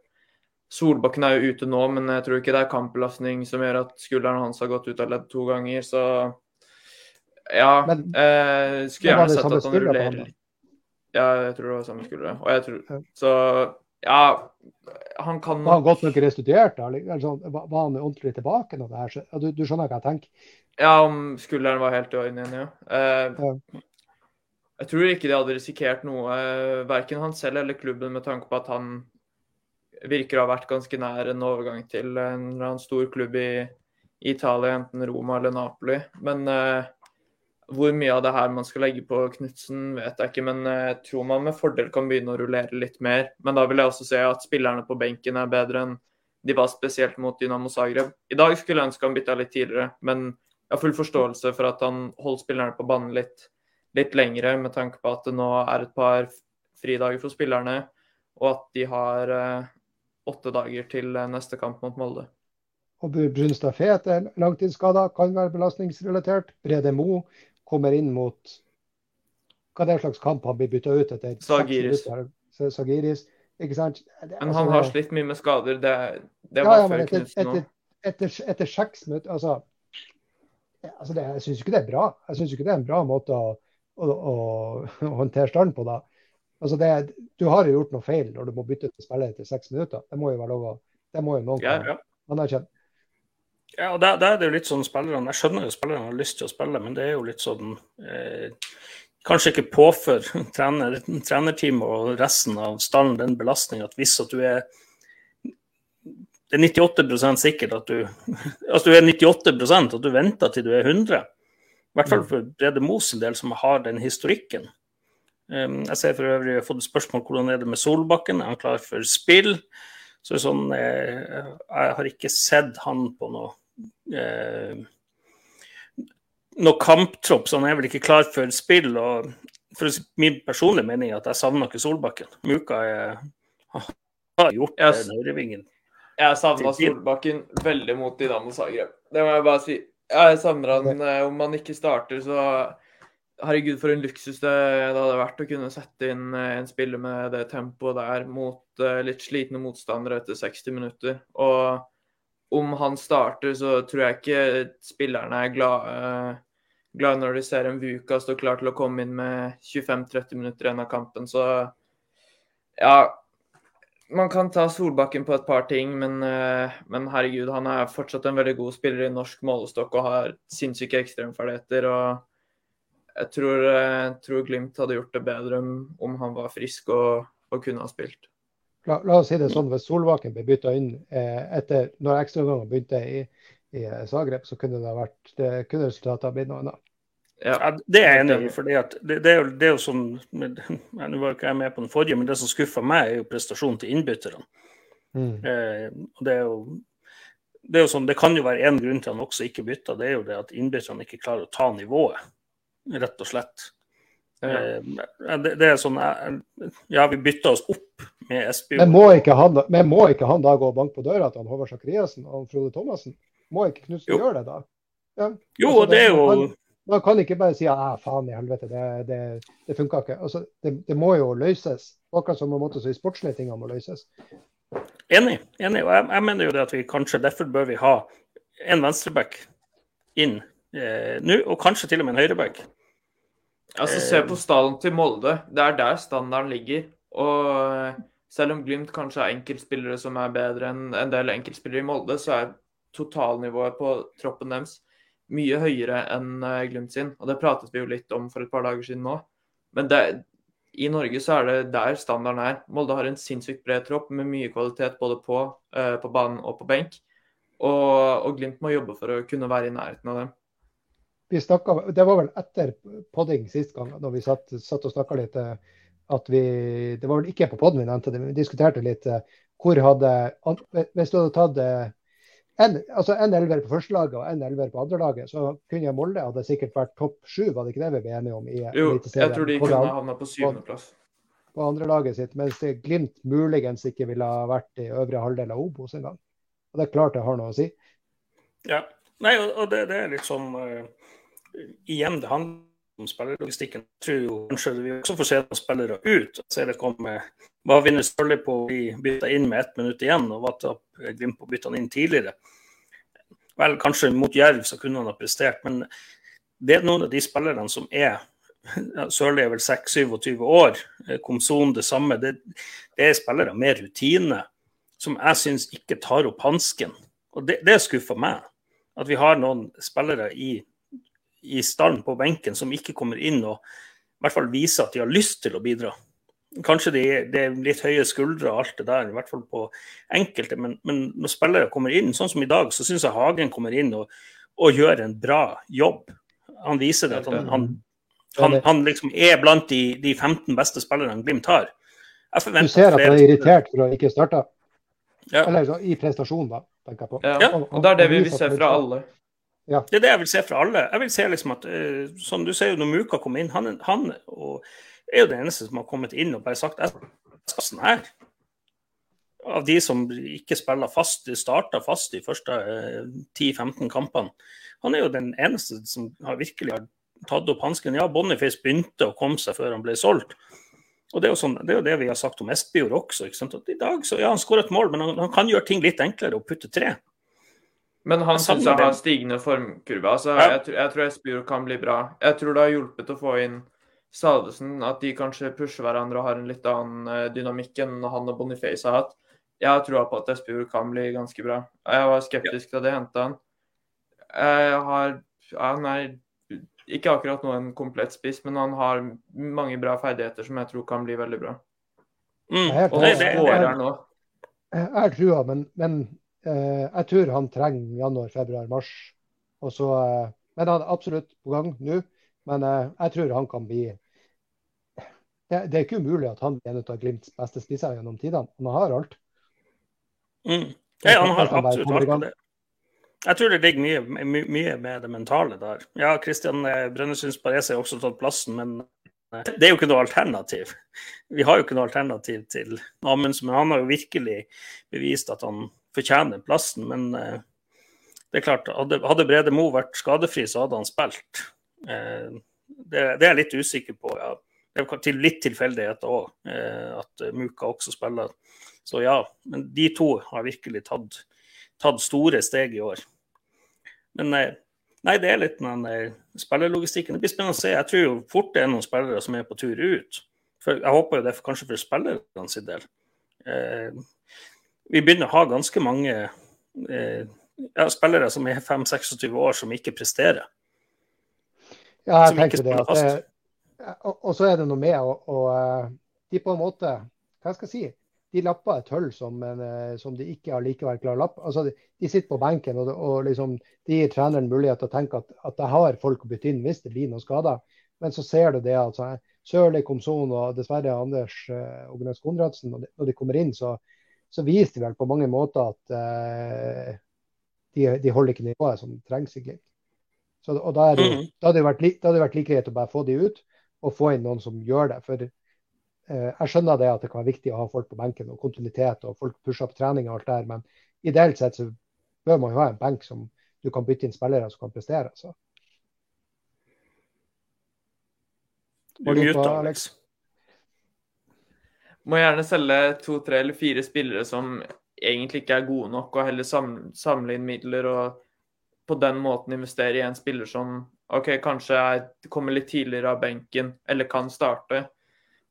Solbakken er jo ute nå, men jeg tror ikke det er kampbelastning som gjør at skulderen hans har gått ut av ledd to ganger. Så ja, men, eh, skulle gjerne sett at han rullerer litt. Ja, jeg tror det var samme skulder. Og jeg tror Så ja, han kan Var han godt nok restituert? da? Altså, var han ordentlig tilbake? Når det her? Du, du skjønner hva jeg tenker? Ja, om skulderen var helt orden igjen, ja. Eh, ja. Jeg tror ikke de hadde risikert noe, eh, verken han selv eller klubben, med tanke på at han virker å ha vært ganske nær en overgang til en eller annen stor klubb i, Italia, enten Roma eller Napoli. Men eh, hvor mye av det her man skal legge på Knutsen, vet jeg ikke, men jeg tror man med fordel kan begynne å rullere litt mer. Men da vil jeg også se at spillerne på benken er bedre enn de var spesielt mot Dynamo Zagreb. I dag skulle jeg ønske han bytta litt tidligere, men jeg har full forståelse for at han holdt spillerne på banen litt, litt lengre, med tanke på at det nå er et par fridager for spillerne, og at de har eh, åtte dager til neste kamp mot Molde. Og Brunstad Fet er langtidsskada, kan være belastningsrelatert. Brede Mo kommer inn mot hva det er slags kamp han blir bytta ut etter. Sagiris. Sagiris. Ikke sant? Det, men han altså, har slitt mye med skader. Det, det var ja, ja, før etter, Knutsen òg. Etter, etter, seks minutter altså, altså det, Jeg syns ikke det er bra. Jeg syns ikke det er en bra måte å, å, å, å håndtere stand på da. Altså det, du har jo gjort noe feil når du må bytte til spiller etter seks minutter. Det må jo være lov å Det må jo noen ja, ja. anerkjenne. Ja, og der, der, er det jo litt sånn spillerne Jeg skjønner jo spillerne har lyst til å spille, men det er jo litt sånn eh, kanskje ikke påfør trener, trenerteamet og resten av stallen den belastninga at hvis at du er det er 98% sikkert at du altså du er 98% at du venter til du er 100. I hvert fall for Brede Mos en del, som har den historikken. Um, jeg ser for øvrig jeg har fått spørsmål hvordan er det med Solbakken. Er han klar for spill? Så sånn, jeg, Jeg har ikke sett han på noe eh, noe kamptropp, så han er vel ikke klar for spill. og for Min personlige mening er at jeg savner ikke Solbakken. Muka er, har gjort det den høyrevingen. Jeg savna Solbakken veldig mot Dinamo Zagreb. Det må jeg bare si. Jeg savner han eh, Om han ikke starter, så Herregud, for en luksus det, det, hadde vært å kunne sette inn eh, en spiller med det tempoet der mot litt slitne motstandere etter 60 minutter. Og om han starter, så tror jeg ikke spillerne er glade, glade glad når de ser en Vuka stå klar til å komme inn med 25-30 minutter igjen av kampen. Så ja, man kan ta Solbakken på et par ting, men, uh, men, herregud, han er fortsatt en veldig god spiller i norsk målestokk og har sinnssyke ekstremferdigheter. og jeg tror, jeg tror, Glimt hadde gjort det bedre om han var frisk og, og kunne ha spilt. La, la, oss si det sånn, Hvis Solbakken ble bytta inn eh, etter når ekstraomgangene begynte i, i Zagreb, så kunne det vært, det kunne resultatet ha blitt noe annet. Ja. Det er jeg enig i. fordi det, det, er jo, det er jo sånn, Nå var ikke jeg med på den forrige, men det som skuffer meg, er jo prestasjonen til innbytterne. Mm. Eh, det er jo det er jo sånn, det kan jo være én grunn til han også ikke bytta, det er jo det at innbytterne ikke klarer å ta nivået rett og slett. Ja. Eh, det, det, er sånn eh, Ja, vi bytta oss opp. Men må han, men må ikke han da gå og banke på døra til Håvard Sakariassen og Frode Thomassen? Må ikke Knutsen gjøre det da? Ja. Jo, altså, det, det, er jo man, man, kan ikke bare si ja, faen i helvete, det, det, det funka ikke. Altså, det, det, må jo løses. Akkurat som man så si sportslige ting må løses. Enig. enig. Og jeg, jeg, mener jo det at vi kanskje derfor bør vi ha en venstreback inn eh, nå, og kanskje til og med en høyreback. Altså, Se på stallen til Molde. Det er der standarden ligger. Og selv om Glimt kanskje har enkeltspillere som er bedre enn en del enkeltspillere i Molde, så er totalnivået på troppen deres mye høyere enn eh, Glimt sin. Og det pratet vi jo litt om for et par dager siden nå. Men det, i Norge så er det der standarden er. Molde har en sinnssykt bred tropp med mye kvalitet både på, uh, på banen og på benk. Og, og Glimt må jobbe for å kunne være i nærheten av dem vi snakket, Det var vel etter podding sist gang, når vi satt, satt og snakka litt eh, at vi Det var vel ikke på podden vi nevnte det, men vi diskuterte litt eh, hvor hadde Hvis du hadde tatt eh, en, altså en elver på første laget og en elver på andre laget, så kunne Molde hadde sikkert vært topp sju, var det ikke det vi ble enige om? i Jo, jeg tror de kunne havna på syvendeplass. På, på andre laget sitt, mens Glimt muligens ikke ville ha vært i øvre halvdel av Obos engang. Og det er klart det har noe å si. Ja. Nei, og det, det er litt sånn igjen, det handler spillerlogistikken. Jeg tror jo kanskje vi også får se noen spillere ut. Se det kommer Hva vinner Stølle på å bli bytta inn med ett minutt igjen, og hva taper Glimt på å bytte han inn tidligere? Vel, kanskje mot Jerv så kunne han ha prestert, men det er noen av de spillerne som er Sørli er vel 6-27 år, eh, Komson det samme. Det, det, er spillere med rutine som jeg syns ikke tar opp hansken. Og det, det skuffer meg. At vi har noen spillere i i stallen på benken som ikke kommer inn og i hvert fall viser at de har lyst til å bidra. Kanskje det de er litt høye skuldre og alt det der, i hvert fall på enkelte. Men, men når spillere kommer inn, sånn som i dag, så syns jeg Hagen kommer inn og, og, gjør en bra jobb. Han viser det at han, han, han, han liksom er blant de, de 15 beste spillerne Glimt har. Du ser at han er irritert for å ikke starte? Ja. Eller så, i prestasjon, da, tenker jeg på. Ja, og det er det vi vi ser fra alle. Ja. Det er det jeg vil se fra alle. Jeg vil se liksom at, uh, som du sier, når Muka kom inn, han, han er jo den eneste som har kommet inn og bare sagt sånn her. Av de som ikke spiller fast, starta fast de første uh, eh, 10-15 kampene. Han er jo den eneste som har virkelig har tatt opp hansken. Ja, Boniface begynte å komme seg før han ble solgt. Og Det er jo, sånn, det, er jo det vi har sagt om Espejord også. ikke sant? At I dag så, ja, Han skårer et mål, men han, han, kan gjøre ting litt enklere og putte tre. Men han syns jeg har stigende formkurve. Altså, ja. jeg, jeg, tror Espejord kan bli bra. Jeg tror det har hjulpet å få inn Salvesen, at de kanskje pusher hverandre og har en litt annen eh, dynamikk enn han og Boniface har hatt. Jeg har troa på at Espejord kan bli ganske bra. Jeg var skeptisk ja. da de henta han. Jeg har Han er ikke akkurat nå en komplett spiss, men han har mange bra ferdigheter som jeg tror kan bli veldig bra. Mm. Og skårer nå. Jeg har trua, men, men jeg tror han trenger januar, februar, mars. Og så, eh, men han er absolutt på gang nå. Men eh, jeg tror han kan bli det, det er ikke umulig at han blir en av Glimts beste spisser gjennom tidene. Han har alt. Mm. Ja, han har absolutt alt det. Jeg tror det ligger mye, my, mye med det mentale der. Ja, Kristian Brønnøysunds Pares har også tatt plassen, men eh, det er jo ikke noe alternativ. Vi har jo ikke noe alternativ til Amundsen, men han har jo virkelig bevist at han fortjener plassen. Men eh, det er klart, hadde, hadde Brede Mo vært skadefri, så hadde han spilt. Eh, det, det er jeg litt usikker på. ja. Det er til, litt tilfeldigheter òg, eh, at Muka også spiller. Så ja, men de to har virkelig tatt, tatt store steg i år. Men nei, det er litt den spillerlogistikken. Det blir spennende å se. Jeg tror jo fort det er noen spillere som er på tur ut. For jeg håper jo det er kanskje for spillerne sin del. Eh, vi begynner å ha ganske mange eh, ja, spillere som er 5-26 år som ikke presterer. Ja, jeg tenker det. At det og, og så er det noe med å eh, De på en måte Hva skal jeg si? De lapper et hull som, en, eh, som de ikke allikevel klarer å lappe. Altså, de, de sitter på benken og, og liksom, de gir treneren mulighet til å tenke at, at jeg har folk å bytte inn hvis det blir noen skader. Men så ser du det at altså, Sørli, Komson og dessverre Anders og Ognes Konradsen, når de, når de kommer inn, så, så viser de vel på mange måter at eh, de, de holder ikke nivået som trengs i Glimt. Så, og da, er det, Mhm. da hadde det vært, da hadde det vært like greit å bare få de ut og få inn noen som gjør det. For eh, jeg skjønner det at det kan være viktig å ha folk på benken og kontinuitet og folk pusher opp trening og alt det der, men ideelt sett så bør man jo ha en benk som du kan bytte inn spillere som kan prestere. Så. Du Var på, Alex. Må gjerne selge to, tre eller fire spillere som egentlig ikke er gode nok, og heller samle, inn midler og på den måten investere i en spiller som OK, kanskje er, kommer litt tidligere av benken, eller kan starte.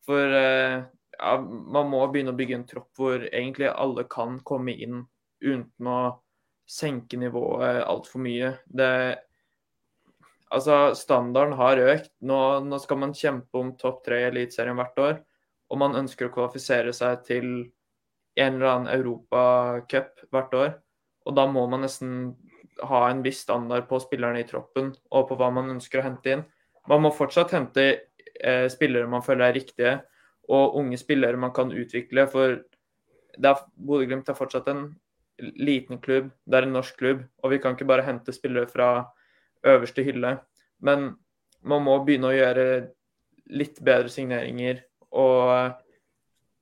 For eh, ja, man må begynne å bygge en tropp hvor egentlig alle kan komme inn uten å senke nivået altfor mye. Det Altså, standarden har økt. Nå, nå skal man kjempe om topp tre i Eliteserien hvert år og man ønsker å kvalifisere seg til en eller annen europacup hvert år. Og da må man nesten ha en viss standard på spillerne i troppen og på hva man ønsker å hente inn. Man må fortsatt hente eh, spillere man føler er riktige, og unge spillere man kan utvikle. For Bodø-Glimt er fortsatt en liten klubb, det er en norsk klubb, og vi kan ikke bare hente spillere fra øverste hylle. Men man må begynne å gjøre litt bedre signeringer og,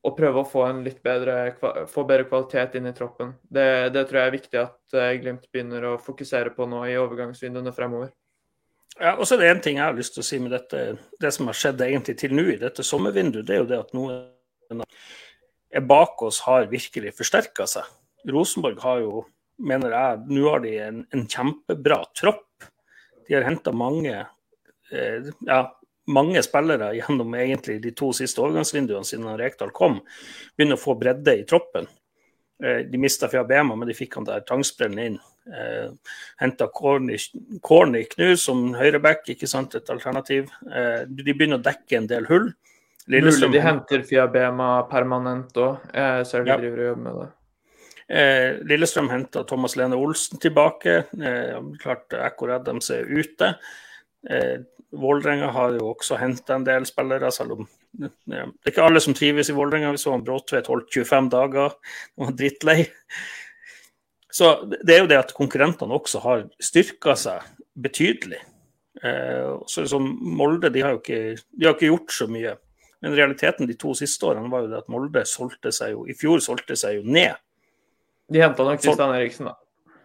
og prøve å få en litt bedre, få bedre kvalitet inn i troppen. Det, det tror jeg er viktig at eh, Glimt begynner å fokusere på nå i overgangsvinduene fremover. Ja, og så er det en ting jeg har lyst til å si med dette, det som har skjedd egentlig til nå i dette sommervinduet, det er jo det at noen er bak oss har virkelig forsterka seg. Rosenborg har jo, mener jeg, nå har de en, en kjempebra tropp. De har henta mange, eh, ja, mange spillere gjennom egentlig de to siste overgangsvinduene siden Rekdal kom. Begynner å få bredde i troppen. Eh, De mista Fiabema, men de fikk han der tangsprellen inn. Eh, Henta Cornic nå som høyreback, ikke sant, et alternativ. Eh, De begynner å dekke en del hull. Mulig de henter Fiabema permanent òg. Jeg ser de Ja. driver og jobber med det. Eh, Lillestrøm henta Thomas Lene Olsen tilbake. Eh, klart Ekko Adams er ute. Eh, Vålerenga har jo også henta en del spillere, selv om det er ikke alle som trives i Vålerenga. Vi så han Bråtvedt holdt 25 dager, han var drittlei. Så det er jo det at konkurrentene også har styrka seg betydelig. Eh, så liksom Molde de har jo ikke, de har ikke gjort så mye. Men realiteten de to siste årene var jo det at Molde solgte seg jo I fjor solgte seg jo ned. De henta nok Kristian Eriksen, da.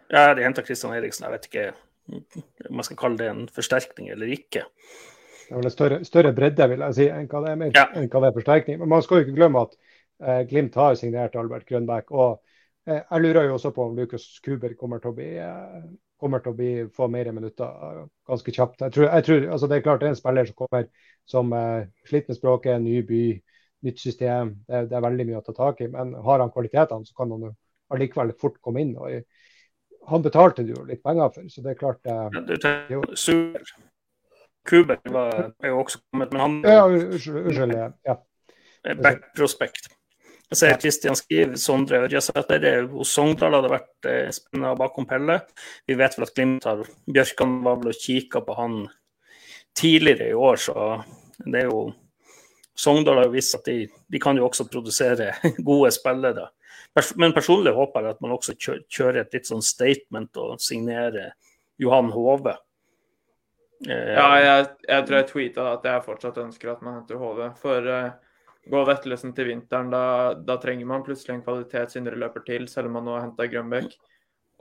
Ja, de henta Kristian Eriksen. Jeg vet ikke om jeg skal kalle det en forsterkning eller ikke. Det er vel en større, større bredde vil jeg si, enn hva det er, Ja. enn hva det er forsterkning. Men man skal jo ikke glemme at eh, Glimt har signert Albert Grønbæk. Og eh, jeg lurer jo også på om Lukas Kuber kommer til å bli, eh, kommer til å bli, få mer minutter eh, ganske kjapt. Jeg tror, jeg tror, altså det er klart det er en spiller som kommer som eh, sliter med språket, ny by, nytt system. Det, det er veldig mye å ta tak i. Men har han kvalitetene, så kan han jo allikevel fort komme inn. og i- han betalte det jo litt penger for, så det er klart eh, Ja, Du tenker super. Kuber var, er jo også kommet, men han Ja, unnskyld. Ja. backprospekt. Jeg ser Kristian skriver Sondre Ørjasæter hos Sogndal hadde vært eh, spennende bakom Pelle. Vi vet vel at Glimt har Bjørkan var vel og kikka på han tidligere i år, så det er jo Sogndal har jo vist at de, de kan jo også produsere gode spillere. Men personlig håper jeg at man også kjører et litt sånn statement og signerer Johan Hove. Eh, ja, jeg, jeg, tror jeg tweeta at jeg fortsatt ønsker at man henter Hove. For uh, går Vettelsen til vinteren, da, da, trenger man plutselig en kvalitets indreløper til, selv om man nå har henta Grønbæk.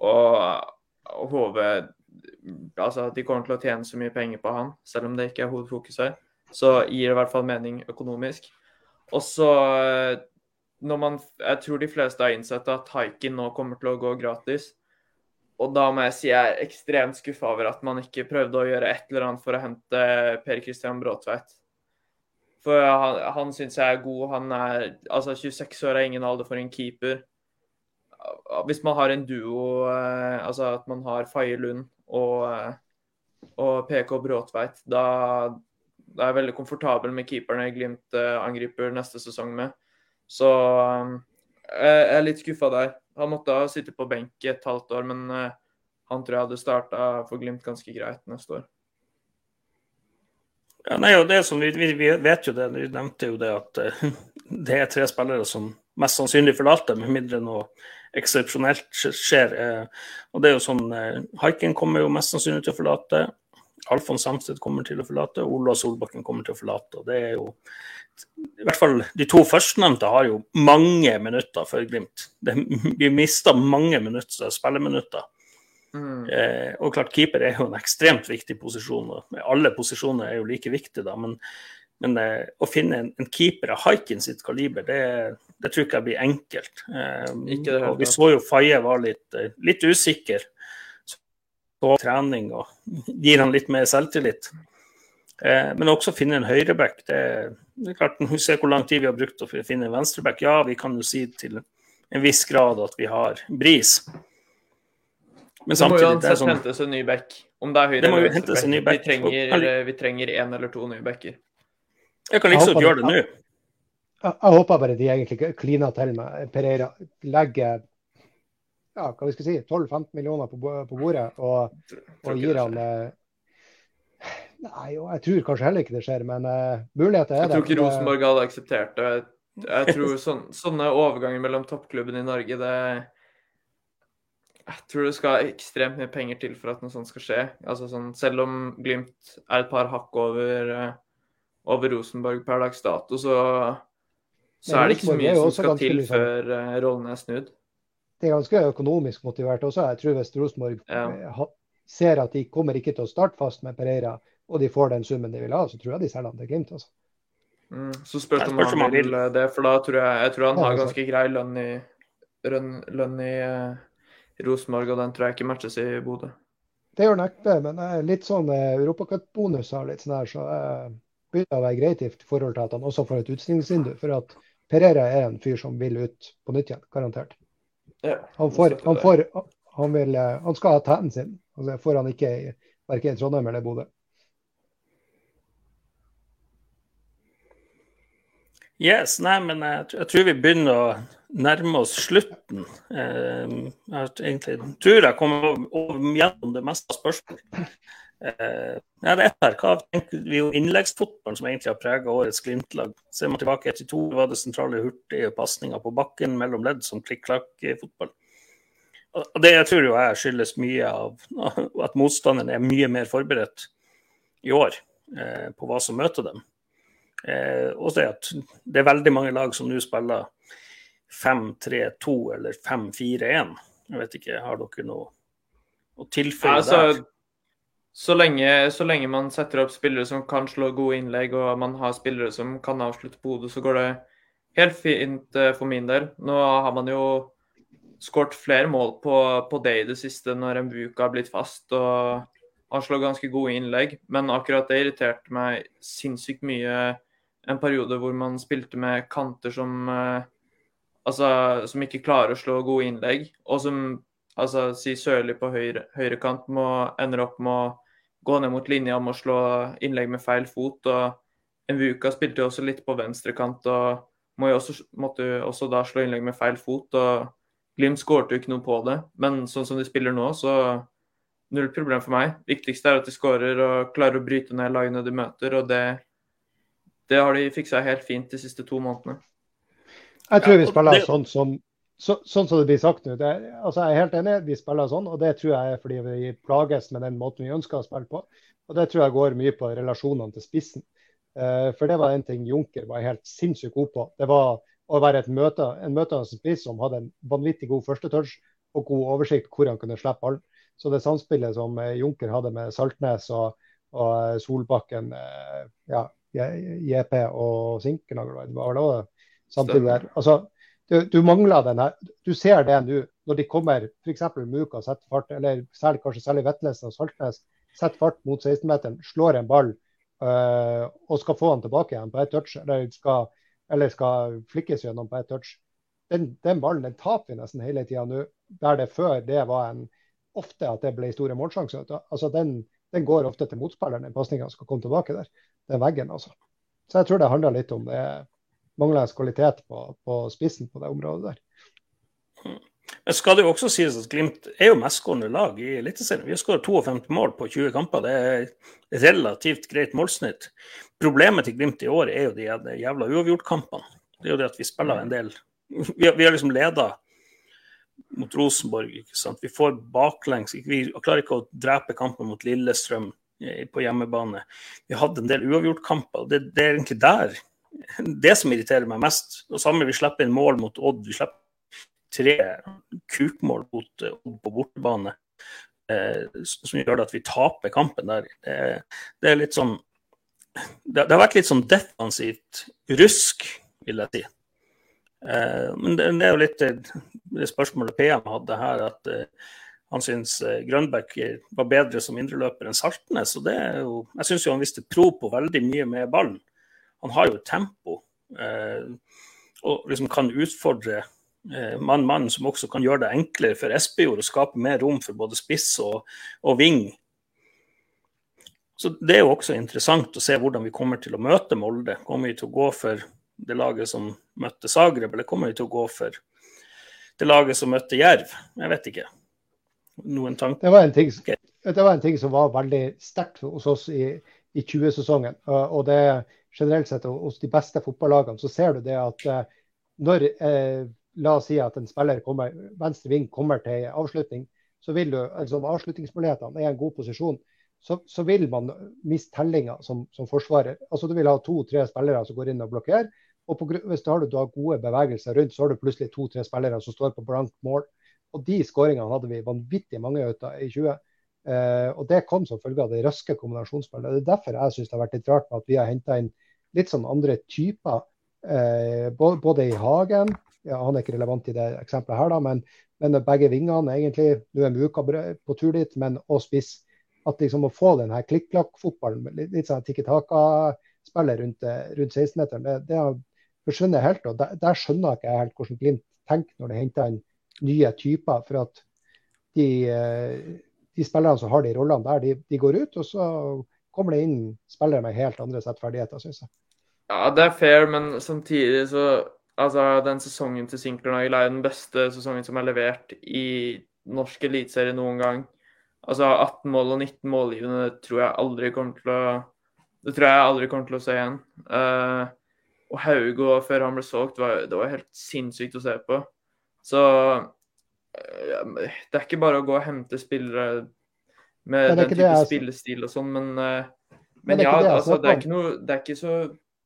Og, og Hove altså, De kommer til å tjene så mye penger på han, selv om det ikke er hovedfokuset. Så gir det i hvert fall mening økonomisk. Og så når man, Jeg tror de fleste har innsett at haiken nå kommer til å gå gratis. Og da må jeg si jeg er ekstremt skuffa over at man ikke prøvde å gjøre et eller annet for å hente Per Christian Bråtveit. For han, han syns jeg er god. Han er altså 26 år er ingen alder for en keeper. Hvis man har en duo, eh, altså at man har Faye Lund og, eh, og PK Bråtveit, da er veldig komfortabel med keeperne Glimt eh, angriper neste sesong med. Så jeg er litt skuffa der. Han måtte ha sittet på benk i et halvt år, men han tror jeg hadde starta for Glimt ganske greit neste år. Ja, nei, og det som vi, vi, vet jo det, vi nevnte jo det at uh, det er tre spillere som mest sannsynlig forlater, med mindre noe eksepsjonelt skjer. Og det er jo sånn, Haiken kommer jo mest sannsynlig til å forlate. Alfons Samsted kommer til å forlate, Ola Solbakken kommer til å forlate. og det er jo i hvert fall De to førstnevnte har jo mange minutter for Glimt. Det, vi mister mange minutter, spilleminutter Mm. Eh, og klart, keeper er jo en ekstremt viktig posisjon. og Alle posisjoner er jo like viktige, da. Men, men eh, å finne en, en, keeper av Haikin sitt kaliber, det, det, tror ikke jeg blir enkelt. Eh, og Vi så jo Faye var litt, eh, litt usikker på trening og gir han litt mer selvtillit. Eh, men også finne en høyreback. Det, det, er klart, Vi ser hvor lang tid vi har brukt å finne en venstreback. Ja, vi kan jo si til en viss grad at vi har Bris. Men samtidig, det må uansett sånn, hentes en ny back. Om det er høyre eller venstre back. Vi trenger, vi trenger en eller to nye backer. Jeg kan liksom gjøre det nå. Jeg, jeg, håper bare de egentlig kliner til med Pereira. Legger ja, hva vi skal si, 12-15 millioner på, på bordet og, og gir han nei Nei, jeg tror kanskje heller ikke det skjer, men uh, muligheter er det. Jeg tror ikke Rosenborg hadde akseptert det. Jeg tror sånne, sånne overganger mellom toppklubbene i Norge, det jeg tror det skal ekstremt mye penger til for at noe sånt skal skje. Altså sånn, selv om Glimt er et par hakk over, eh, over Rosenborg per dags dato, så, så er det ikke så mye som skal til før rollen er snudd. Det er ganske økonomisk motivert også. Jeg tror hvis Rosenborg ja. Eh, ser at de kommer ikke til å starte fast med Pereira, og de får den summen de vil ha, så tror jeg de selger han til Glimt. altså. Mm, så spørs det om han vil det, for da tror jeg, jeg tror han har ganske grei lønn i, lønn, lønn i uh, Rosenborg, og den tror jeg ikke matches i Bodø. Det gjør neppe, men litt sånn eh, europacupbonuser litt sånn her, så eh, begynner å være greit i forhold til at han også får et utstillingsvindu. For at Pereira er en fyr som vil ut på nytt igjen, garantert. Ja, han, får, han, får, han, vil, eh, han skal ha tannen sin. Altså, får han ikke verken i Trondheim eller Bodø. Yes, nei, men jeg, jeg, tror vi begynner å nærme oss slutten. Eh, jeg egentlig, tror jeg kommer over, gjennom det meste av spørsmål. Eh, ja, det er. Hva tenker vi om innleggsfotballen som egentlig har prega årets Glimt-lag? Ser man tilbake etter to, var det sentrale hurtige pasninger på bakken mellom ledd som klikk-klakk-fotball. Og Det jeg tror jo jeg skyldes mye av at motstanderen er mye mer forberedt i år eh, på hva som møter dem. Eh, og det at det er veldig mange lag som nå spiller 5-3-2 eller 5-4-1. Jeg vet ikke, har dere noe å tilføye altså, der? Så lenge, så lenge, man setter opp spillere som kan slå gode innlegg, og man har spillere som kan avslutte på hodet, så går det helt fint uh, for min del. Nå har man jo skåret flere mål på, på, det i det siste når en buk har blitt fast. og han slår ganske gode innlegg, men akkurat det irriterte meg sinnssykt mye en periode hvor man spilte med kanter som eh, altså, som ikke klarer å slå gode innlegg, og som altså, si Sørli på høyre, høyrekant må, ender opp med å gå ned mot linja om å slå innlegg med feil fot. og Envuka spilte jo også litt på venstrekant og må jo også, måtte jo også da slå innlegg med feil fot. og Glimt skårte jo ikke noe på det, men sånn som de spiller nå, så null problem for meg. Viktigste er at de skårer og klarer å bryte ned lagene de møter. og det, det har de fiksa helt fint de siste to månedene. Jeg tror vi spiller sånn som så, sånn som det blir sagt nå. Det, altså jeg er helt enig, vi spiller sånn, og det tror jeg er fordi vi plages med den måten vi ønsker å spille på. Og det tror jeg går mye på relasjonene til spissen. Uh, for det var en ting Junker var helt sinnssykt god på. Det var å være et møte, en møtende spiss som hadde en vanvittig god første touch og god oversikt hvor han kunne slippe ballen. Så det samspillet som eh, Junker hadde med Saltnes og, og eh, Solbakken, ja, JP og Sinkernagel, var det samtidig der. Altså, du, du, mangler den her. Du ser det nå når de kommer f.eks. Muka setter fart, eller særlig, kanskje særlig Vetlesen og Saltnes setter fart mot 16-meteren, slår en ball øh, og skal få den tilbake igjen på ett touch, eller skal, eller skal flikkes gjennom på ett touch. Den, den, ballen den taper vi nesten hele tida nå, der det før det var en ofte at det ble store målsjanser. Altså den, den, går ofte til motspilleren, den pasninga skal komme tilbake der. Den veggen, altså. Så jeg tror det handler litt om det manglende kvalitet på, på, spissen på det området der. Men skal det jo også sies at Glimt er jo mestskårende lag i Eliteserien. Vi har skåret 52 mål på 20 kamper. Det er relativt greit målsnitt. Problemet til Glimt i år er jo de jævla uavgjortkampene. Det er jo det at vi spiller en del Vi har, vi har liksom leda mot Rosenborg. ikke sant? Vi får baklengs. Vi klarer ikke å drepe kampen mot Lillestrøm på hjemmebane. Vi hadde en del uavgjortkamper. Det, det er egentlig der det som irriterer meg mest. Og samme vi slipper inn mål mot Odd. Vi slipper tre kukmål mot Odd på bortebane. Eh, som gjør at vi taper kampen der. Det, det er litt sånn det, det, har vært litt sånn defensivt rusk, vil jeg si. Eh, men det, det, er jo litt det spørsmålet PM hadde her, at eh, han syns eh, Grønbæk var bedre som indreløper enn Saltnes. og det er jo, Jeg syns han viste pro på veldig mye med ballen han har jo tempo eh, og liksom kan utfordre eh, som også kan gjøre det enklere for Espejord å skape mer rom for både spiss og, og ving. Så Det er jo også interessant å se hvordan vi kommer til å møte Molde. Kommer vi til å gå for det laget som møtte Zagreb, eller kommer vi til å gå for det laget som møtte Jerv? Jeg vet ikke. Noen tanker? Det var en ting, det var en ting som var veldig sterkt hos oss i, i 20-sesongen. og det generelt sett hos de beste fotballagene, så ser du det at eh, når eh, La oss si at en spiller kommer, venstre ving kommer til avslutning, så vil du, altså avslutningsmulighetene er en god posisjon, så, så vil man miste tellinga som, som, forsvarer. Altså Du vil ha to-tre spillere som går inn og blokkerer. og på, Hvis du har, du har gode bevegelser rundt, så har du plutselig to-tre spillere som står på blankt mål. Og De skåringene hadde vi vanvittig mange av i 20. Eh, og Det kom som følge av det raske kombinasjonsspillet. Det er derfor jeg syns det har vært litt rart med at vi har henta inn litt sånn andre typer. Eh, både, i Hagen, ja, han er ikke relevant i det eksempelet her, da, men, men begge vingene egentlig. Nå er Muka på tur dit, men og spiss. At liksom å få den her klikk-klakk-fotballen, litt, litt sånn tikki taka-spiller rundt, rundt 16-meteren, det, det, har forsvunnet helt. og Der, der skjønner ikke helt hvordan Glimt tenker når de henter inn nye typer. For at de, eh, de spillerne som har de rollene der, de, de går ut, og så kommer det inn spillere med helt andre sett ferdigheter, syns jeg. Ja, det er fair, men samtidig så Altså, den sesongen til Sinkernagel er den beste sesongen som er levert i norsk eliteserie noen gang. Altså 18 mål og 19 målgivende tror jeg aldri kommer til å Det tror jeg aldri kommer til å se igjen. Uh, og Haugo før han ble solgt, var, det var helt sinnssykt å se på. Så uh, det er ikke bare å gå og hente spillere med den type spillestil og sånn, men, uh, men, men ja, det, altså, det, er noe, det er ikke så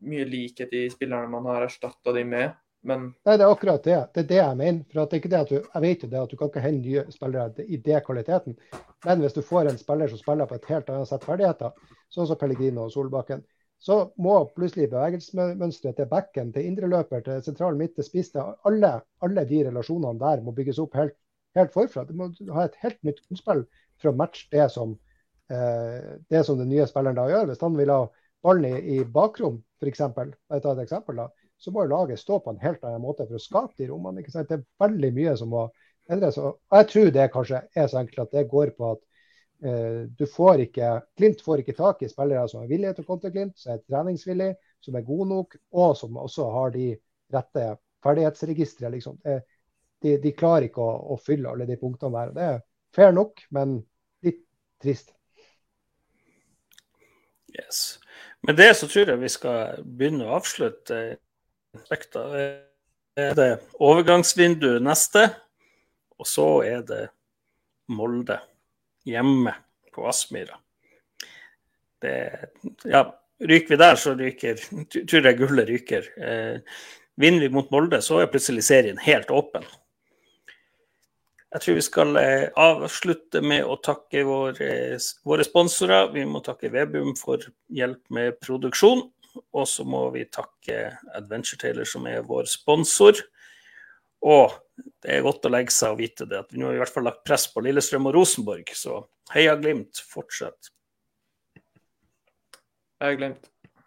mye likhet i spillerne man har erstatta de med. Men... Nei, Det er akkurat det. Det er det jeg mener. For det er ikke det at du, jeg vet jo det at du kan ikke hente nye spillere i det kvaliteten. Men hvis du får en spiller som spiller på et helt annet sett ferdigheter, sånn som Pellegrino og Solbakken, så må plutselig bevegelsesmønsteret til bekken, til indreløper, til sentral midt, til spiss, alle, alle, de relasjonene der må bygges opp helt, helt forfra. Du må ha et helt nytt grunnspill for å matche det som, eh, det som den nye spilleren da gjør. Hvis han vil ha ballen i, i bakrom, f.eks., jeg tar et eksempel da, så må laget stå på en helt annen måte for å skape de rommene. Det er veldig mye som må endres. Og jeg tror det kanskje er så enkelt at det går på at Eh, du får ikke, Klint får ikke tak i spillere som er villige til å komme til Klint, som er treningsvillige, som er gode nok, og som også har de rette ferdighetsregistre. Liksom. De, de, klarer ikke å, å, fylle alle de punktene der. Det er fair nok, men litt trist. Yes. Med det så tror jeg vi skal begynne å avslutte. Er det overgangsvindu neste, og så er det Molde hjemme på Aspmyra. Ja, ryker vi der, så ryker, tror jeg gullet ryker. Eh, vinner vi mot Molde, så er plutselig serien helt åpen. Jeg tror vi skal eh, avslutte med å takke våre, våre sponsorer. Vi må takke Webum for hjelp med produksjon. Og så må vi takke Adventure Taylor, som er vår sponsor. Og det er godt å legge seg og vite det, at vi nå har i hvert fall lagt press på Lillestrøm og Rosenborg. Så heia Glimt, fortsett. Heia Glimt.